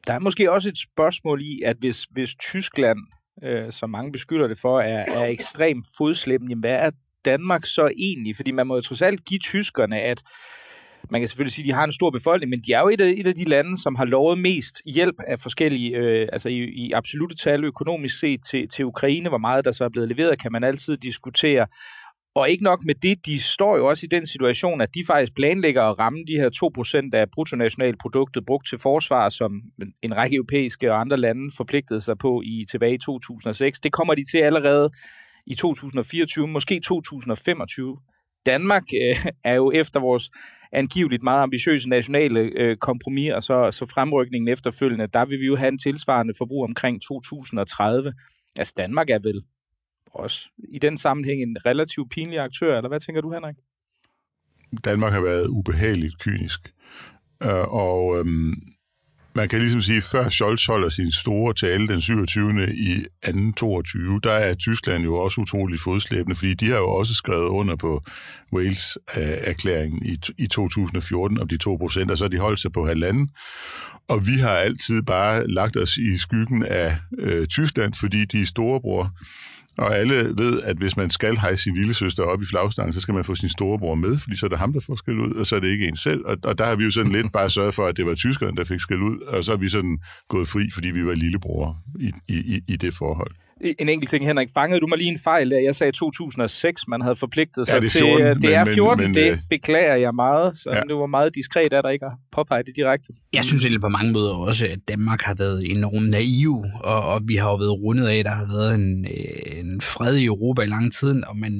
Der er måske også et spørgsmål i, at hvis, hvis Tyskland, øh, som mange beskylder det for, er, er ekstremt fodslæbende, jamen hvad er Danmark så egentlig? Fordi man må jo trods alt give tyskerne, at man kan selvfølgelig sige, at de har en stor befolkning, men de er jo et af, et af de lande, som har lovet mest hjælp af forskellige, øh, altså i, i absolute tal økonomisk set til, til Ukraine. Hvor meget der så er blevet leveret, kan man altid diskutere. Og ikke nok med det, de står jo også i den situation, at de faktisk planlægger at ramme de her 2% af bruttonationalproduktet brugt til forsvar, som en række europæiske og andre lande forpligtede sig på i tilbage i 2006. Det kommer de til allerede i 2024, måske 2025. Danmark øh, er jo efter vores angiveligt meget ambitiøse nationale øh, kompromis, og så, så fremrykningen efterfølgende, der vil vi jo have en tilsvarende forbrug omkring 2030. Altså Danmark er vel også i den sammenhæng en relativt pinlig aktør, eller hvad tænker du, Henrik? Danmark har været ubehageligt kynisk. Øh, og øhm, man kan ligesom sige, før Scholz holder sin store tale den 27. i 222, der er Tyskland jo også utroligt fodslæbende, fordi de har jo også skrevet under på Wales-erklæringen i, i 2014 om de 2 procent, og så de holdt sig på halvanden. Og vi har altid bare lagt os i skyggen af øh, Tyskland, fordi de er storebror. Og alle ved, at hvis man skal hejse sin lille søster op i flagstangen, så skal man få sin storebror med, fordi så er det ham, der får skæld ud, og så er det ikke en selv. Og, og der har vi jo sådan lidt bare sørget for, at det var tyskerne, der fik skæld ud, og så er vi sådan gået fri, fordi vi var lillebror i, i, i det forhold. En enkelt ting, Henrik. Fangede du mig lige en fejl der? Jeg sagde 2006, man havde forpligtet sig ja, det er 14, til... Det er 14, men, men, det øh, beklager jeg meget. Så ja. det var meget diskret, at der ikke har påpeget det direkte. Jeg synes egentlig på mange måder også, at Danmark har været enormt naiv, og, og vi har jo været rundet af, at der har været en, øh, en fred i Europa i lang tid, og men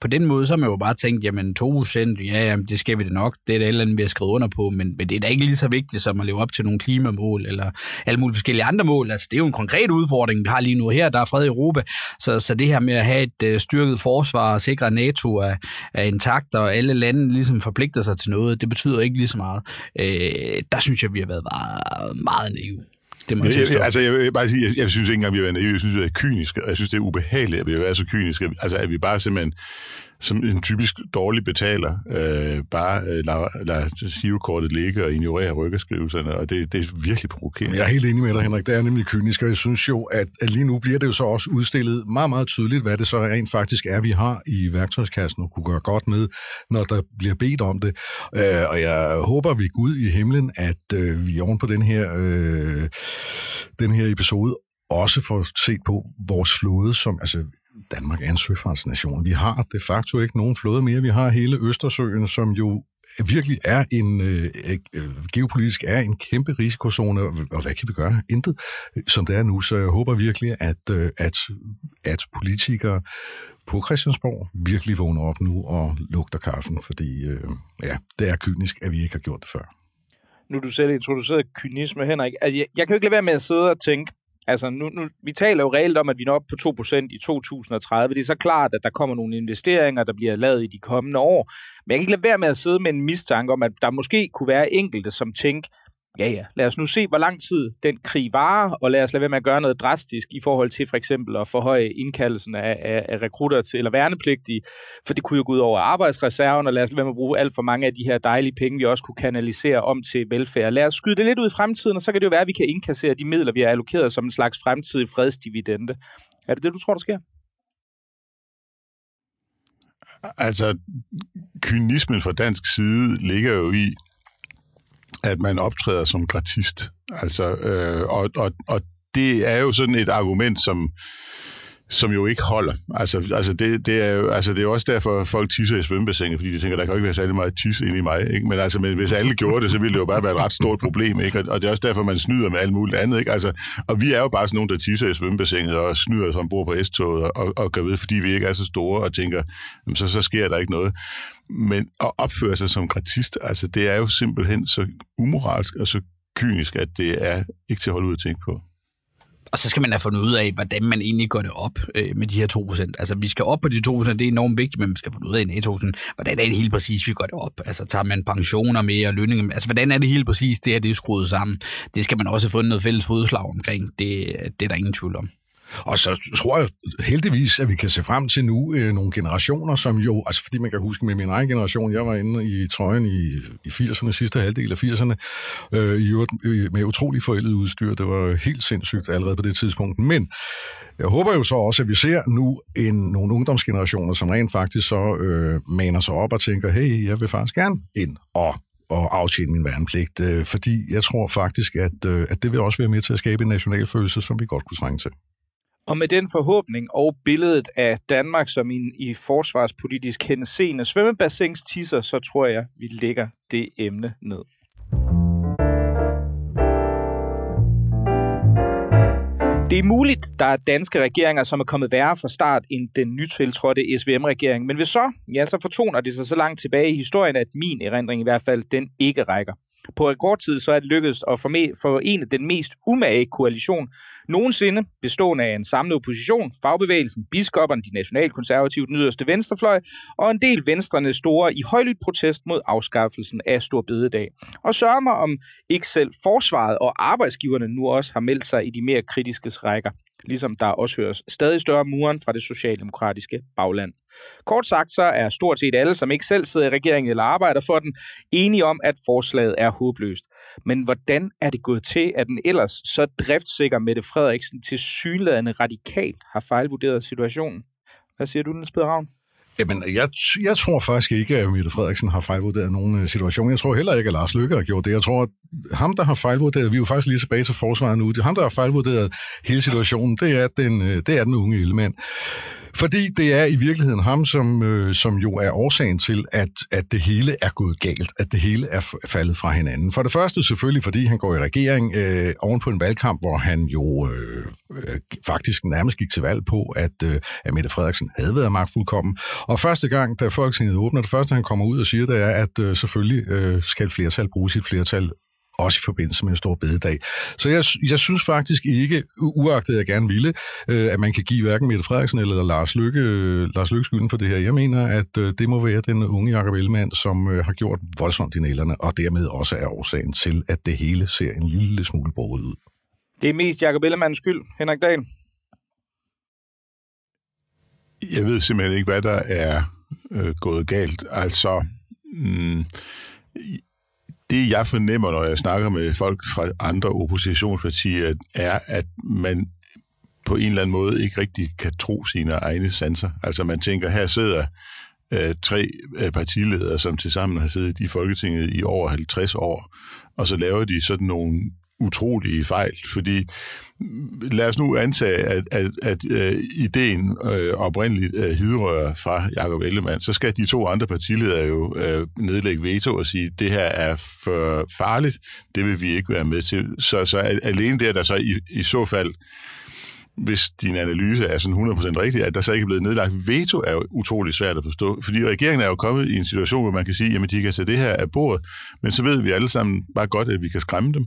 på den måde så har man jo bare tænkt, jamen 2 procent, ja, jamen, det skal vi det nok, det er det eller andet, vi har skrevet under på, men, men det er da ikke lige så vigtigt som at leve op til nogle klimamål, eller alle mulige forskellige andre mål. Altså, det er jo en konkret udfordring, vi har lige nu her, der er fred i Europa, så, så det her med at have et øh, styrket forsvar og sikre, at NATO er, er intakt, og alle lande ligesom forpligter sig til noget, det betyder ikke lige så meget. Øh, der synes jeg, vi har været meget, meget naive. Det må jeg, jeg, jeg, altså, jeg vil bare sige, jeg, jeg synes ikke engang, vi er naive. Jeg synes, vi er kyniske, og jeg synes, det er ubehageligt, at vi er så kyniske. Altså, at vi bare simpelthen som en typisk dårlig betaler, øh, bare øh, lader, lader girokortet ligge og ignorerer rykkerskrivelserne, og det, det er virkelig provokerende. Jeg er helt enig med dig, Henrik. Det er nemlig kynisk, og jeg synes jo, at, at lige nu bliver det jo så også udstillet meget, meget tydeligt, hvad det så rent faktisk er, vi har i værktøjskassen og kunne gøre godt med, når der bliver bedt om det. Øh, og jeg håber vi Gud i himlen, at øh, vi oven på den her, øh, den her episode også får set på vores flåde, som altså Danmark er en søfartsnation. Vi har de facto ikke nogen flåde mere. Vi har hele Østersøen, som jo virkelig er en øh, øh, øh geopolitisk er en kæmpe risikozone, og hvad kan vi gøre? Intet, øh, som det er nu. Så jeg håber virkelig, at, øh, at, at politikere på Christiansborg virkelig vågner op nu og lugter kaffen, fordi øh, ja, det er kynisk, at vi ikke har gjort det før. Nu du selv introduceret kynisme, Henrik. Altså, jeg, jeg kan jo ikke lade være med at sidde og tænke, Altså, nu, nu, vi taler jo reelt om, at vi når op på 2% i 2030. Det er så klart, at der kommer nogle investeringer, der bliver lavet i de kommende år. Men jeg kan ikke lade være med at sidde med en mistanke om, at der måske kunne være enkelte, som tænker, ja ja, lad os nu se, hvor lang tid den krig varer, og lad os lade være med at gøre noget drastisk i forhold til for eksempel at forhøje indkaldelsen af, af, af rekrutter til, eller værnepligtige, for det kunne jo gå ud over arbejdsreserven, og lad os lade være med at bruge alt for mange af de her dejlige penge, vi også kunne kanalisere om til velfærd. Lad os skyde det lidt ud i fremtiden, og så kan det jo være, at vi kan indkassere de midler, vi har allokeret som en slags fremtidig fredsdividende. Er det det, du tror, der sker? Altså, kynismen fra dansk side ligger jo i, at man optræder som gratist. Altså, øh, og, og, og det er jo sådan et argument, som, som jo ikke holder. Altså, altså, det, det er jo, altså det er også derfor, folk tisser i svømmebassinet, fordi de tænker, der kan jo ikke være særlig meget tis ind i mig. Ikke? Men altså, men hvis alle gjorde det, så ville det jo bare være et ret stort problem. Ikke? Og det er også derfor, man snyder med alt muligt andet. Ikke? Altså, og vi er jo bare sådan nogle, der tisser i svømmebassinet og snyder som bor på S-toget og, og, og gør ved, fordi vi ikke er så store og tænker, jamen, så, så sker der ikke noget. Men at opføre sig som gratist, altså det er jo simpelthen så umoralsk og så kynisk, at det er ikke til at holde ud at tænke på. Og så skal man have fundet ud af, hvordan man egentlig går det op øh, med de her 2%. Altså, vi skal op på de 2%, det er enormt vigtigt, men man skal finde ud af i NATO, hvordan er det helt præcis, vi går det op? Altså, tager man pensioner med og lønninger Altså, hvordan er det helt præcis, det er det er skruet sammen? Det skal man også have fundet noget fælles fodslag omkring. Det, det er der ingen tvivl om. Og så tror jeg heldigvis, at vi kan se frem til nu øh, nogle generationer, som jo, altså fordi man kan huske med min egen generation, jeg var inde i trøjen i, i 80'erne, sidste halvdel af 80'erne, øh, i, øh, med utrolig forældet udstyr. Det var helt sindssygt allerede på det tidspunkt. Men jeg håber jo så også, at vi ser nu en, nogle ungdomsgenerationer, som rent faktisk så øh, maner sig op og tænker, hey, jeg vil faktisk gerne ind og og aftjene min værnepligt, øh, fordi jeg tror faktisk, at, øh, at det vil også være med til at skabe en nationalfølelse, som vi godt kunne trænge til. Og med den forhåbning og billedet af Danmark som en i forsvarspolitisk henseende svømmebassins tisser, så tror jeg, vi lægger det emne ned. Det er muligt, der er danske regeringer, som er kommet værre fra start end den nytiltrådte SVM-regering, men hvis så, ja, så fortoner det sig så langt tilbage i historien, at min erindring i hvert fald, den ikke rækker. På rekordtid så er det lykkedes at forene den mest umage koalition nogensinde, bestående af en samlet opposition, fagbevægelsen, biskopperne, de nationalkonservative, den yderste venstrefløj, og en del venstrene store i højlydt protest mod afskaffelsen af Stor Bededag. Og sørger mig om ikke selv forsvaret og arbejdsgiverne nu også har meldt sig i de mere kritiske rækker ligesom der også høres stadig større muren fra det socialdemokratiske bagland. Kort sagt så er stort set alle, som ikke selv sidder i regeringen eller arbejder for den, enige om, at forslaget er håbløst. Men hvordan er det gået til, at den ellers så driftsikker Mette Frederiksen til synlædende radikalt har fejlvurderet situationen? Hvad siger du, Niels Peder Ravn? Jamen, jeg, jeg tror faktisk ikke, at Mette Frederiksen har fejlvurderet nogen øh, situation. Jeg tror heller ikke, at Lars Løkke har gjort det. Jeg tror, at ham, der har fejlvurderet, vi er jo faktisk lige tilbage til forsvaret nu, det ham, der har fejlvurderet hele situationen, det er den, øh, det er den unge ildmand. Fordi det er i virkeligheden ham, som, øh, som jo er årsagen til, at, at det hele er gået galt, at det hele er faldet fra hinanden. For det første selvfølgelig, fordi han går i regering øh, oven på en valgkamp, hvor han jo øh, øh, faktisk nærmest gik til valg på, at, øh, at Mette Frederiksen havde været magtfuldkommen. Og første gang, da Folketinget åbner, det første han kommer ud og siger, det er, at øh, selvfølgelig øh, skal et flertal bruge sit flertal også i forbindelse med en stor bededag. Så jeg, jeg synes faktisk ikke, uagtet jeg gerne ville, øh, at man kan give hverken Mette Frederiksen eller Lars Lykke, Lars Lykke skylden for det her. Jeg mener, at øh, det må være den unge Jacob Ellemann, som øh, har gjort voldsomt i nælerne, og dermed også er årsagen til, at det hele ser en lille smule borget ud. Det er mest Jacob Ellemanns skyld, Henrik Dahl. Jeg ved simpelthen ikke, hvad der er øh, gået galt. Altså, mm, det jeg fornemmer, når jeg snakker med folk fra andre oppositionspartier, er, at man på en eller anden måde ikke rigtig kan tro sine egne sanser. Altså man tænker, her sidder øh, tre øh, partiledere, som tilsammen har siddet i Folketinget i over 50 år, og så laver de sådan nogle utrolige fejl, fordi mm, lad os nu antage, at, at, at uh, ideen uh, oprindeligt uh, hidrører fra Jacob Ellemann, så skal de to andre partiledere jo uh, nedlægge veto og sige, det her er for farligt, det vil vi ikke være med til. Så, så alene der, der så i, i så fald hvis din analyse er sådan 100% rigtig, at der så ikke er blevet nedlagt veto, er jo utrolig svært at forstå. Fordi regeringen er jo kommet i en situation, hvor man kan sige, at de kan tage det her af bordet, men så ved vi alle sammen bare godt, at vi kan skræmme dem.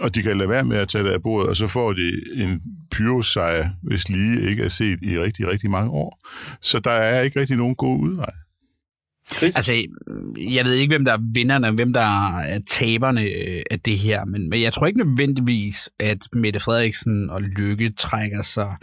Og de kan lade være med at tage det af bordet, og så får de en pyrosejr, hvis lige ikke er set i rigtig, rigtig mange år. Så der er ikke rigtig nogen gode udvej. Chris? Altså, jeg ved ikke, hvem der er vinderne, hvem der er taberne øh, af det her, men, men jeg tror ikke nødvendigvis, at Mette Frederiksen og Lykke trækker sig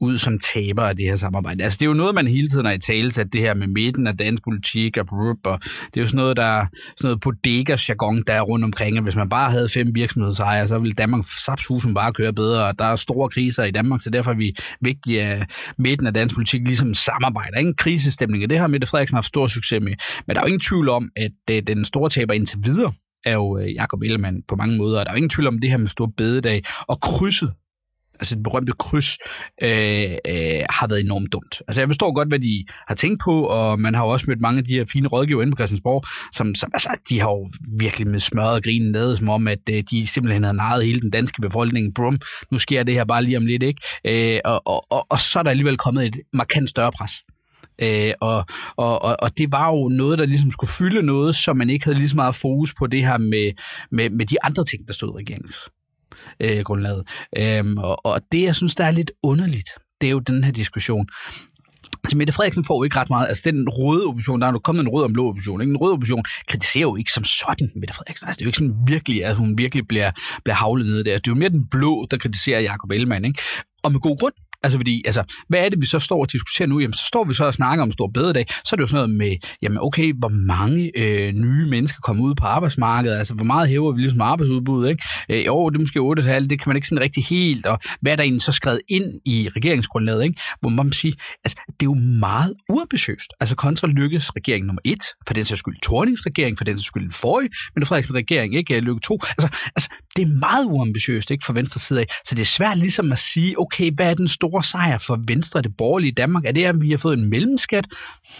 ud som taber af det her samarbejde. Altså, det er jo noget, man hele tiden har i tale at det her med midten af dansk politik og brup, og det er jo sådan noget, der sådan noget bodega-jargon, der er rundt omkring, og hvis man bare havde fem virksomhedsejere, så ville Danmark sapshusen bare køre bedre, og der er store kriser i Danmark, så derfor er vi vigtige at midten af dansk politik ligesom samarbejder. Ingen krisestemning, og det har Mette Frederiksen haft stor succes med. Men der er jo ingen tvivl om, at øh, den store taber indtil videre er jo øh, Jakob Ellemann på mange måder. Der er jo ingen tvivl om det her med stor bededag og krydset altså det berømte kryds, øh, øh, har været enormt dumt. Altså jeg forstår godt, hvad de har tænkt på, og man har jo også mødt mange af de her fine rådgiver inde på Christiansborg, som, som altså, de har jo virkelig med smørret og grinen lavet, som om, at øh, de simpelthen havde naret hele den danske befolkning. Brum, nu sker det her bare lige om lidt, ikke? Øh, og, og, og, og så er der alligevel kommet et markant større pres. Øh, og, og, og, og det var jo noget, der ligesom skulle fylde noget, så man ikke havde lige så meget fokus på det her med, med, med de andre ting, der stod i regeringens øh, grundlaget. Øhm, og, og det, jeg synes, der er lidt underligt, det er jo den her diskussion. Altså Mette Frederiksen får jo ikke ret meget. Altså den røde opposition, der er jo kommet en rød om blå opposition. Ikke? En rød opposition kritiserer jo ikke som sådan Mette Frederiksen. Altså det er jo ikke sådan virkelig, at hun virkelig bliver, bliver havlet ned der. Det er jo mere den blå, der kritiserer Jacob Ellemann. Ikke? Og med god grund. Altså fordi, altså, hvad er det, vi så står og diskuterer nu? Jamen, så står vi så og snakker om stor bededag. Så er det jo sådan noget med, jamen okay, hvor mange øh, nye mennesker kommer ud på arbejdsmarkedet? Altså, hvor meget hæver vi ligesom arbejdsudbuddet, ikke? Øh, jo, det er måske 8,5, det kan man ikke sådan rigtig helt. Og hvad er der egentlig så skrevet ind i regeringsgrundlaget, ikke? Hvor man sige, altså, det er jo meget uambitiøst. Altså, kontra lykkes regering nummer et, for den sags skyld Tornings regering, for den sags skyld den forrige, men Frederiksen regering, ikke? Øh, Lykke to. Altså, altså, det er meget uambitiøst, ikke? Fra venstre side af. Så det er svært ligesom at sige, okay, hvad er den store store sejr for Venstre, det borgerlige Danmark? Er det, at vi har fået en mellemskat?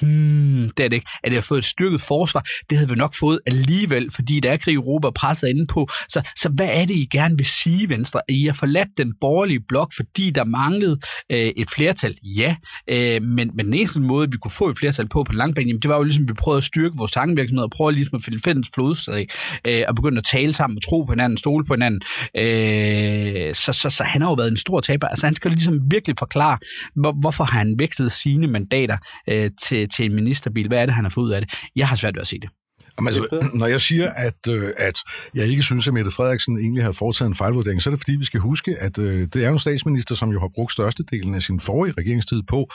Hmm, det er det ikke. Er det, at vi har fået et styrket forsvar? Det havde vi nok fået alligevel, fordi der er krig i Europa presset inde på. Så, så hvad er det, I gerne vil sige, Venstre? I har forladt den borgerlige blok, fordi der manglede øh, et flertal? Ja, øh, men, men den eneste måde, vi kunne få et flertal på på langbane, jamen, det var jo ligesom, at vi prøvede at styrke vores tankevirksomhed og prøve ligesom at finde fælles flodstræk øh, og begynde at tale sammen og tro på hinanden, stole på hinanden. Øh, så, så, så han har jo været en stor taber. Altså han skal ligesom virkelig virkelig forklare, hvor, hvorfor har han vekslet sine mandater øh, til, til en ministerbil? Hvad er det, han har fået ud af det? Jeg har svært ved at se det. Jamen, altså, når jeg siger, at, øh, at jeg ikke synes, at Mette Frederiksen egentlig har foretaget en fejlvurdering, så er det fordi, vi skal huske, at øh, det er en statsminister, som jo har brugt størstedelen af sin forrige regeringstid på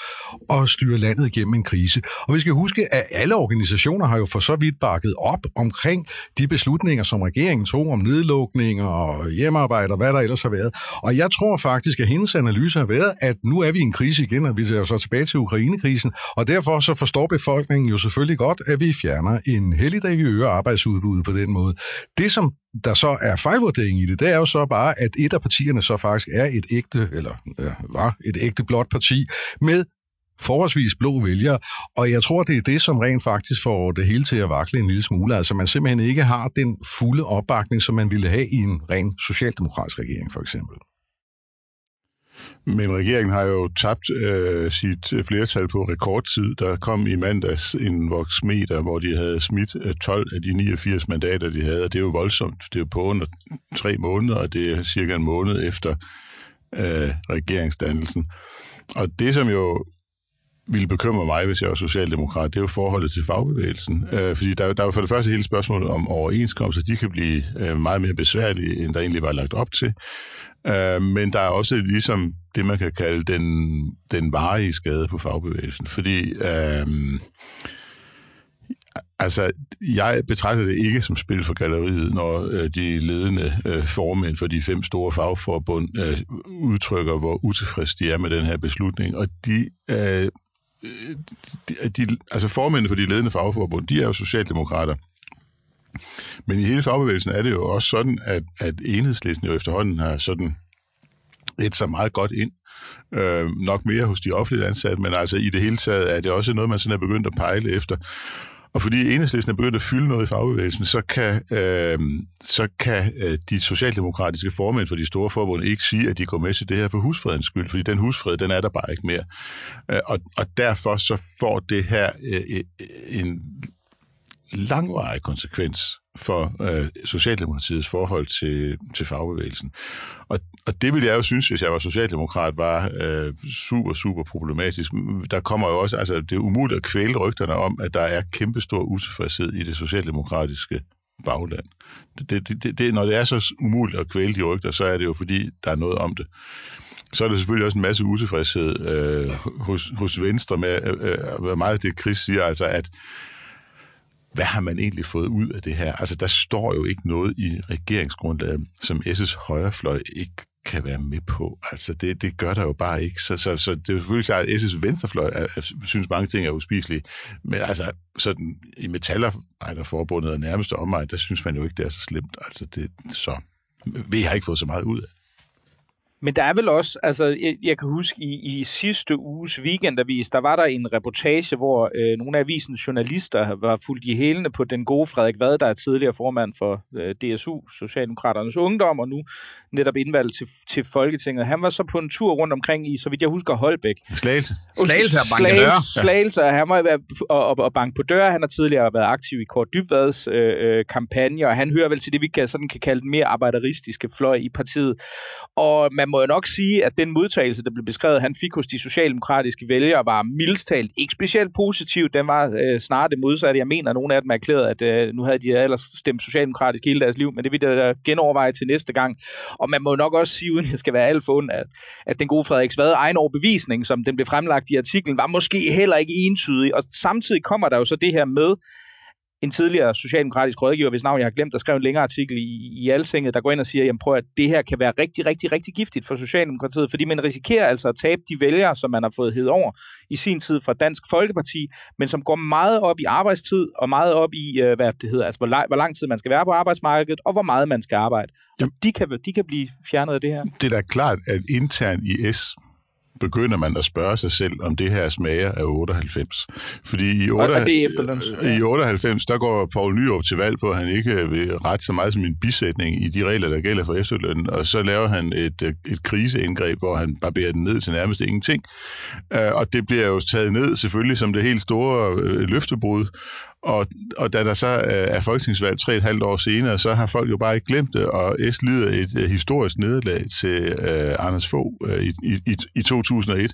at styre landet igennem en krise. Og vi skal huske, at alle organisationer har jo for så vidt bakket op omkring de beslutninger, som regeringen tog om nedlukning og hjemmearbejde og hvad der ellers har været. Og jeg tror faktisk, at hendes analyse har været, at nu er vi i en krise igen, og vi er jo så tilbage til Ukrainekrisen, og derfor så forstår befolkningen jo selvfølgelig godt, at vi fjerner en helligdag at vi øger arbejdsudbuddet på den måde. Det, som der så er fejlvurdering i det, det er jo så bare, at et af partierne så faktisk er et ægte, eller øh, var et ægte blåt parti, med forholdsvis blå vælgere, og jeg tror, det er det, som rent faktisk får det hele til at vakle en lille smule. Altså man simpelthen ikke har den fulde opbakning, som man ville have i en ren socialdemokratisk regering, for eksempel. Men regeringen har jo tabt øh, sit øh, flertal på rekordtid. Der kom i mandags en voksmeter, hvor de havde smidt øh, 12 af de 89 mandater, de havde, og det er jo voldsomt. Det er jo på under tre måneder, og det er cirka en måned efter øh, regeringsdannelsen. Og det, som jo ville bekymre mig, hvis jeg var socialdemokrat, det er jo forholdet til fagbevægelsen. Øh, fordi der, der er jo for det første hele spørgsmålet om overenskomster. De kan blive øh, meget mere besværlige, end der egentlig var lagt op til. Øh, men der er også ligesom det, man kan kalde den, den varige skade på fagbevægelsen. Fordi øh, altså, jeg betragter det ikke som spil for galleriet, når øh, de ledende øh, formænd for de fem store fagforbund øh, udtrykker, hvor utilfreds de er med den her beslutning. Og de, øh, øh de, de altså formændene for de ledende fagforbund, de er jo socialdemokrater. Men i hele fagbevægelsen er det jo også sådan, at, at enhedslisten jo efterhånden har sådan et så meget godt ind. Øh, nok mere hos de offentlige ansatte, men altså i det hele taget er det også noget, man sådan er begyndt at pejle efter. Og fordi enhedslisten er begyndt at fylde noget i fagbevægelsen, så kan, øh, så kan øh, de socialdemokratiske formænd for de store forbund ikke sige, at de går med til det her for husfredens skyld, fordi den husfred, den er der bare ikke mere. Øh, og, og derfor så får det her øh, øh en langvarig konsekvens for øh, Socialdemokratiets forhold til, til fagbevægelsen. Og, og det ville jeg jo synes, hvis jeg var socialdemokrat, var øh, super, super problematisk. Der kommer jo også, altså det er umuligt at kvæle rygterne om, at der er kæmpestor utilfredshed i det socialdemokratiske bagland. Det, det, det, det, når det er så umuligt at kvæle de rygter, så er det jo fordi, der er noget om det. Så er der selvfølgelig også en masse utilfredshed øh, hos, hos Venstre med, øh, øh hvad meget det Chris siger, altså at hvad har man egentlig fået ud af det her? Altså, der står jo ikke noget i regeringsgrundlaget, som S.'s højrefløj ikke kan være med på. Altså, det, det gør der jo bare ikke. Så, så, så det er selvfølgelig klart, at S.'s venstrefløj er, er, synes, mange ting er uspiselige. Men altså, sådan i Metallerforbundet og nærmeste omvej, der synes man jo ikke, det er så slemt. Altså, det, så vi har ikke fået så meget ud af men der er vel også, altså jeg, jeg kan huske i, i sidste uges weekendavis, der var der en reportage, hvor øh, nogle af avisens journalister var fuldt i hælene på den gode Frederik Vad, der er tidligere formand for øh, DSU, Socialdemokraternes Ungdom, og nu netop indvalgt til, til Folketinget. Han var så på en tur rundt omkring i, så vidt jeg husker, Holbæk. Slagelse. Slagelse og banke døre. Slagelse, og han må være og, og, og banke på døre. Han har tidligere været aktiv i Kort Dybvads øh, øh, kampagne, og han hører vel til det, vi kan, sådan kan kalde den mere arbejderistiske fløj i partiet. Og man må jo nok sige, at den modtagelse, der blev beskrevet, han fik hos de socialdemokratiske vælgere, var mildstalt ikke specielt positiv. Den var øh, snarere det modsatte. Jeg mener, at nogle af dem erklærede, at øh, nu havde de ellers stemt socialdemokratisk hele deres liv, men det vil jeg genoverveje til næste gang. Og man må nok også sige, uden jeg skal være alt for ond, at, at den gode Frederik Svade egen overbevisning, som den blev fremlagt i artiklen, var måske heller ikke entydig. Og samtidig kommer der jo så det her med, en tidligere socialdemokratisk rådgiver, hvis navn jeg har glemt, der skrev en længere artikel i, i Altinget, der går ind og siger, jamen prøv at det her kan være rigtig, rigtig, rigtig giftigt for Socialdemokratiet, fordi man risikerer altså at tabe de vælgere, som man har fået hed over i sin tid fra Dansk Folkeparti, men som går meget op i arbejdstid og meget op i, øh, hvad det hedder, altså hvor, hvor lang tid man skal være på arbejdsmarkedet, og hvor meget man skal arbejde. Og de kan, de kan blive fjernet af det her. Det er da klart, at internt i S begynder man at spørge sig selv, om det her smager af 98. Fordi i, 8, og det er i 98, der går Poul Nyrup til valg på, at han ikke vil ret så meget som en bisætning i de regler, der gælder for efterlønnen, og så laver han et, et kriseindgreb, hvor han barberer den ned til nærmest ingenting. Øh, og det bliver jo taget ned selvfølgelig som det helt store øh, løftebrud, og, og da der så øh, er folketingsvalg tre et halvt år senere, så har folk jo bare ikke glemt det, og S lider et øh, historisk nederlag til uh, Anders Fogh uh, i, i, i 2001.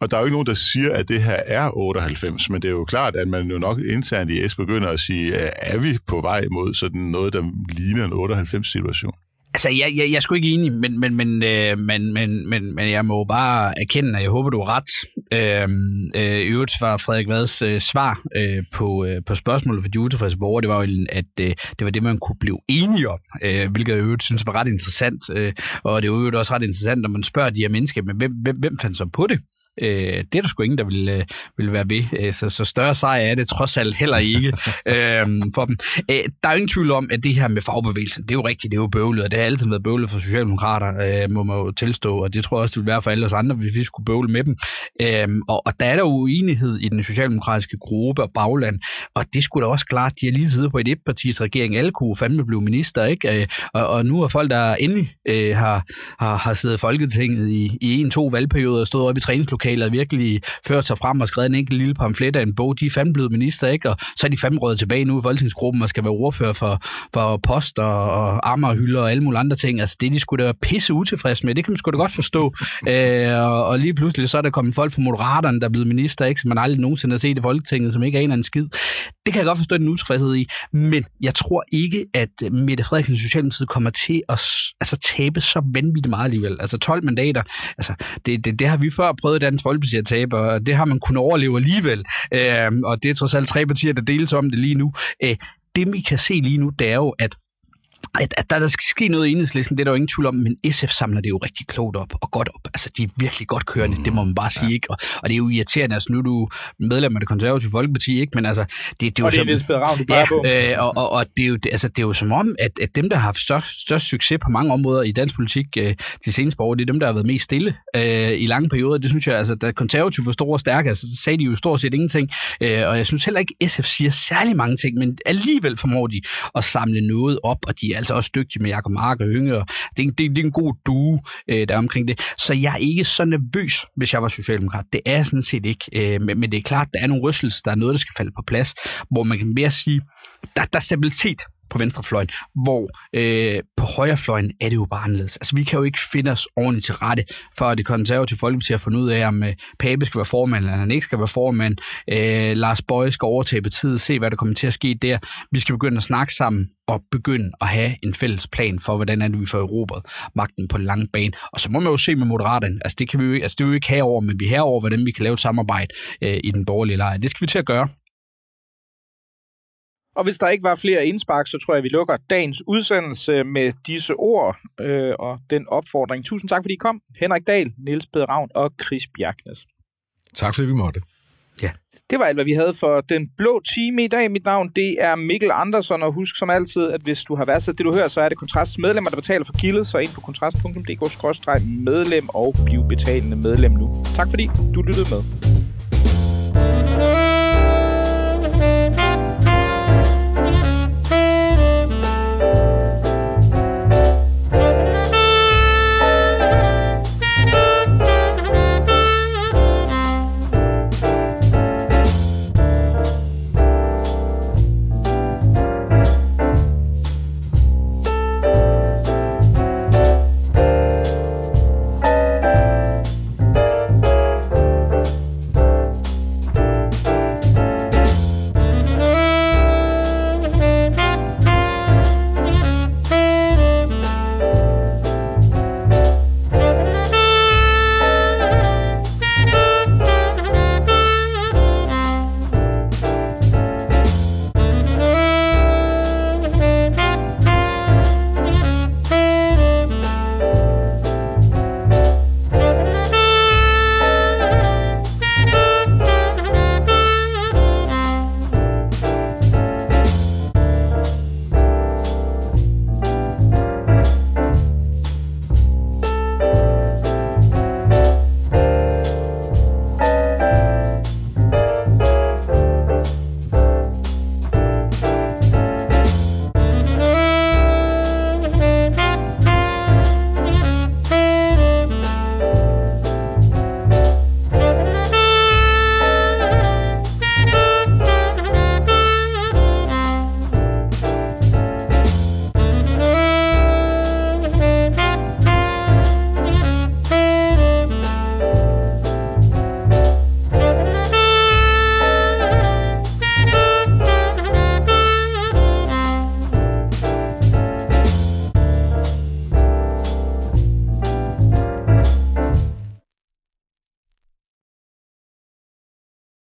Og der er jo ikke nogen, der siger, at det her er 98, men det er jo klart, at man jo nok internt i S begynder at sige, er vi på vej mod sådan noget, der ligner en 98-situation? Altså, jeg, jeg, jeg er sgu ikke enig, men, men, men, øh, men, men, men, men jeg må bare erkende, at jeg håber, du har ret. Øhm, øh, øh, øvrigt var Frederik Vads øh, svar øh, på, øh, på spørgsmålet for de utilfredse borgere, det var jo, at øh, det var det, man kunne blive enige om, øh, hvilket jeg øvrigt synes var ret interessant. Øh, og det er jo også ret interessant, når man spørger de her mennesker, men hvem, hvem, hvem fandt så på det? Øh, det er der sgu ingen, der vil, øh, vil være ved. Øh, så, så større sejr er det trods alt heller ikke øh, for dem. Øh, der er jo ingen tvivl om, at det her med fagbevægelsen, det er jo rigtigt, det er jo bøvlet, og det har altid været bøvlet for Socialdemokrater, øh, må man jo tilstå, og det tror jeg også, det vil være for alle os andre, hvis vi skulle bøvle med dem. Øh, og, og der er der uenighed i den socialdemokratiske gruppe og bagland, og det skulle da også klart, de har lige siddet på et etpartis regering, alle kunne fandme blive minister, ikke? Øh, og, og nu er folk, der endelig øh, har, har, har siddet i Folketinget i, i en-to valgperioder og stået op i træningslokalet, og virkelig ført sig frem og skrevet en enkelt lille pamflet af en bog. De er fandme blevet minister, ikke? Og så er de fandme røget tilbage nu i folketingsgruppen og skal være ordfører for, for post og, og ammerhylder og alle mulige andre ting. Altså det de skulle da være pisse utilfredse med. Det kan man sgu da godt forstå. Øh, og, og, lige pludselig så er der kommet folk fra Moderaterne, der er blevet minister, ikke? som man aldrig nogensinde har set i Folketinget, som ikke er en en skid. Det kan jeg godt forstå den utilfredshed i. Men jeg tror ikke, at Mette Frederiksen Socialdemokratiet kommer til at altså, tabe så vanvittigt meget alligevel. Altså 12 mandater, altså, det, det, det har vi før prøvet Dansk Folkeparti at tabe, og det har man kunnet overleve alligevel. Øh, og det er trods alt tre partier, der deles om det lige nu. Øh, det vi kan se lige nu, det er jo, at at, at der, der skal ske noget i enhedslisten, det er der jo ingen tvivl om, men SF samler det jo rigtig klogt op og godt op. Altså, de er virkelig godt kørende, det må man bare sige, ja. ikke? Og, og det er jo irriterende, altså nu er du medlem af det konservative folkeparti, ikke? Men altså, det, det er jo og det er som, Ravn, ja, på. Øh, og, og, og det, er jo, det, altså, det er jo som om, at, at dem, der har haft størst, størst succes på mange områder i dansk politik øh, de seneste år, det er dem, der har været mest stille øh, i lange perioder. Det synes jeg, altså, da konservative var store og stærke, altså, så sagde de jo stort set ingenting. Øh, og jeg synes heller ikke, SF siger særlig mange ting, men alligevel formår de at samle noget op, og de altså også dygtige med Jakob Mark og Hynge, og det, er, det, det er en god due, øh, der er omkring det. Så jeg er ikke så nervøs, hvis jeg var socialdemokrat. Det er jeg sådan set ikke. Øh, men, men det er klart, der er nogle rystelser, der er noget, der skal falde på plads, hvor man kan mere sige, der, der er stabilitet på venstrefløjen, hvor øh, på højrefløjen er det jo bare anderledes. Altså, vi kan jo ikke finde os ordentligt til rette, for at det konservative folkeparti har fundet ud af, om øh, Pape skal være formand, eller han ikke skal være formand. Øh, Lars Bøje skal overtage partiet, se hvad der kommer til at ske der. Vi skal begynde at snakke sammen og begynde at have en fælles plan for, hvordan er det, vi får Europa magten på den lange bane. Og så må man jo se med Moderaterne. Altså, det kan vi jo, altså, det vil vi ikke have over, men vi har over, hvordan vi kan lave et samarbejde øh, i den borgerlige lejr. Det skal vi til at gøre. Og hvis der ikke var flere indspark, så tror jeg, vi lukker dagens udsendelse med disse ord øh, og den opfordring. Tusind tak, fordi I kom. Henrik Dahl, Niels Peder Ravn og Chris Bjerknes. Tak, fordi vi måtte. Ja. Det var alt, hvad vi havde for den blå time i dag. Mit navn, det er Mikkel Andersen, og husk som altid, at hvis du har været så det, du hører, så er det Kontrasts medlemmer, der betaler for kildet, så ind på kontrast.dk-medlem og bliv betalende medlem nu. Tak fordi du lyttede med.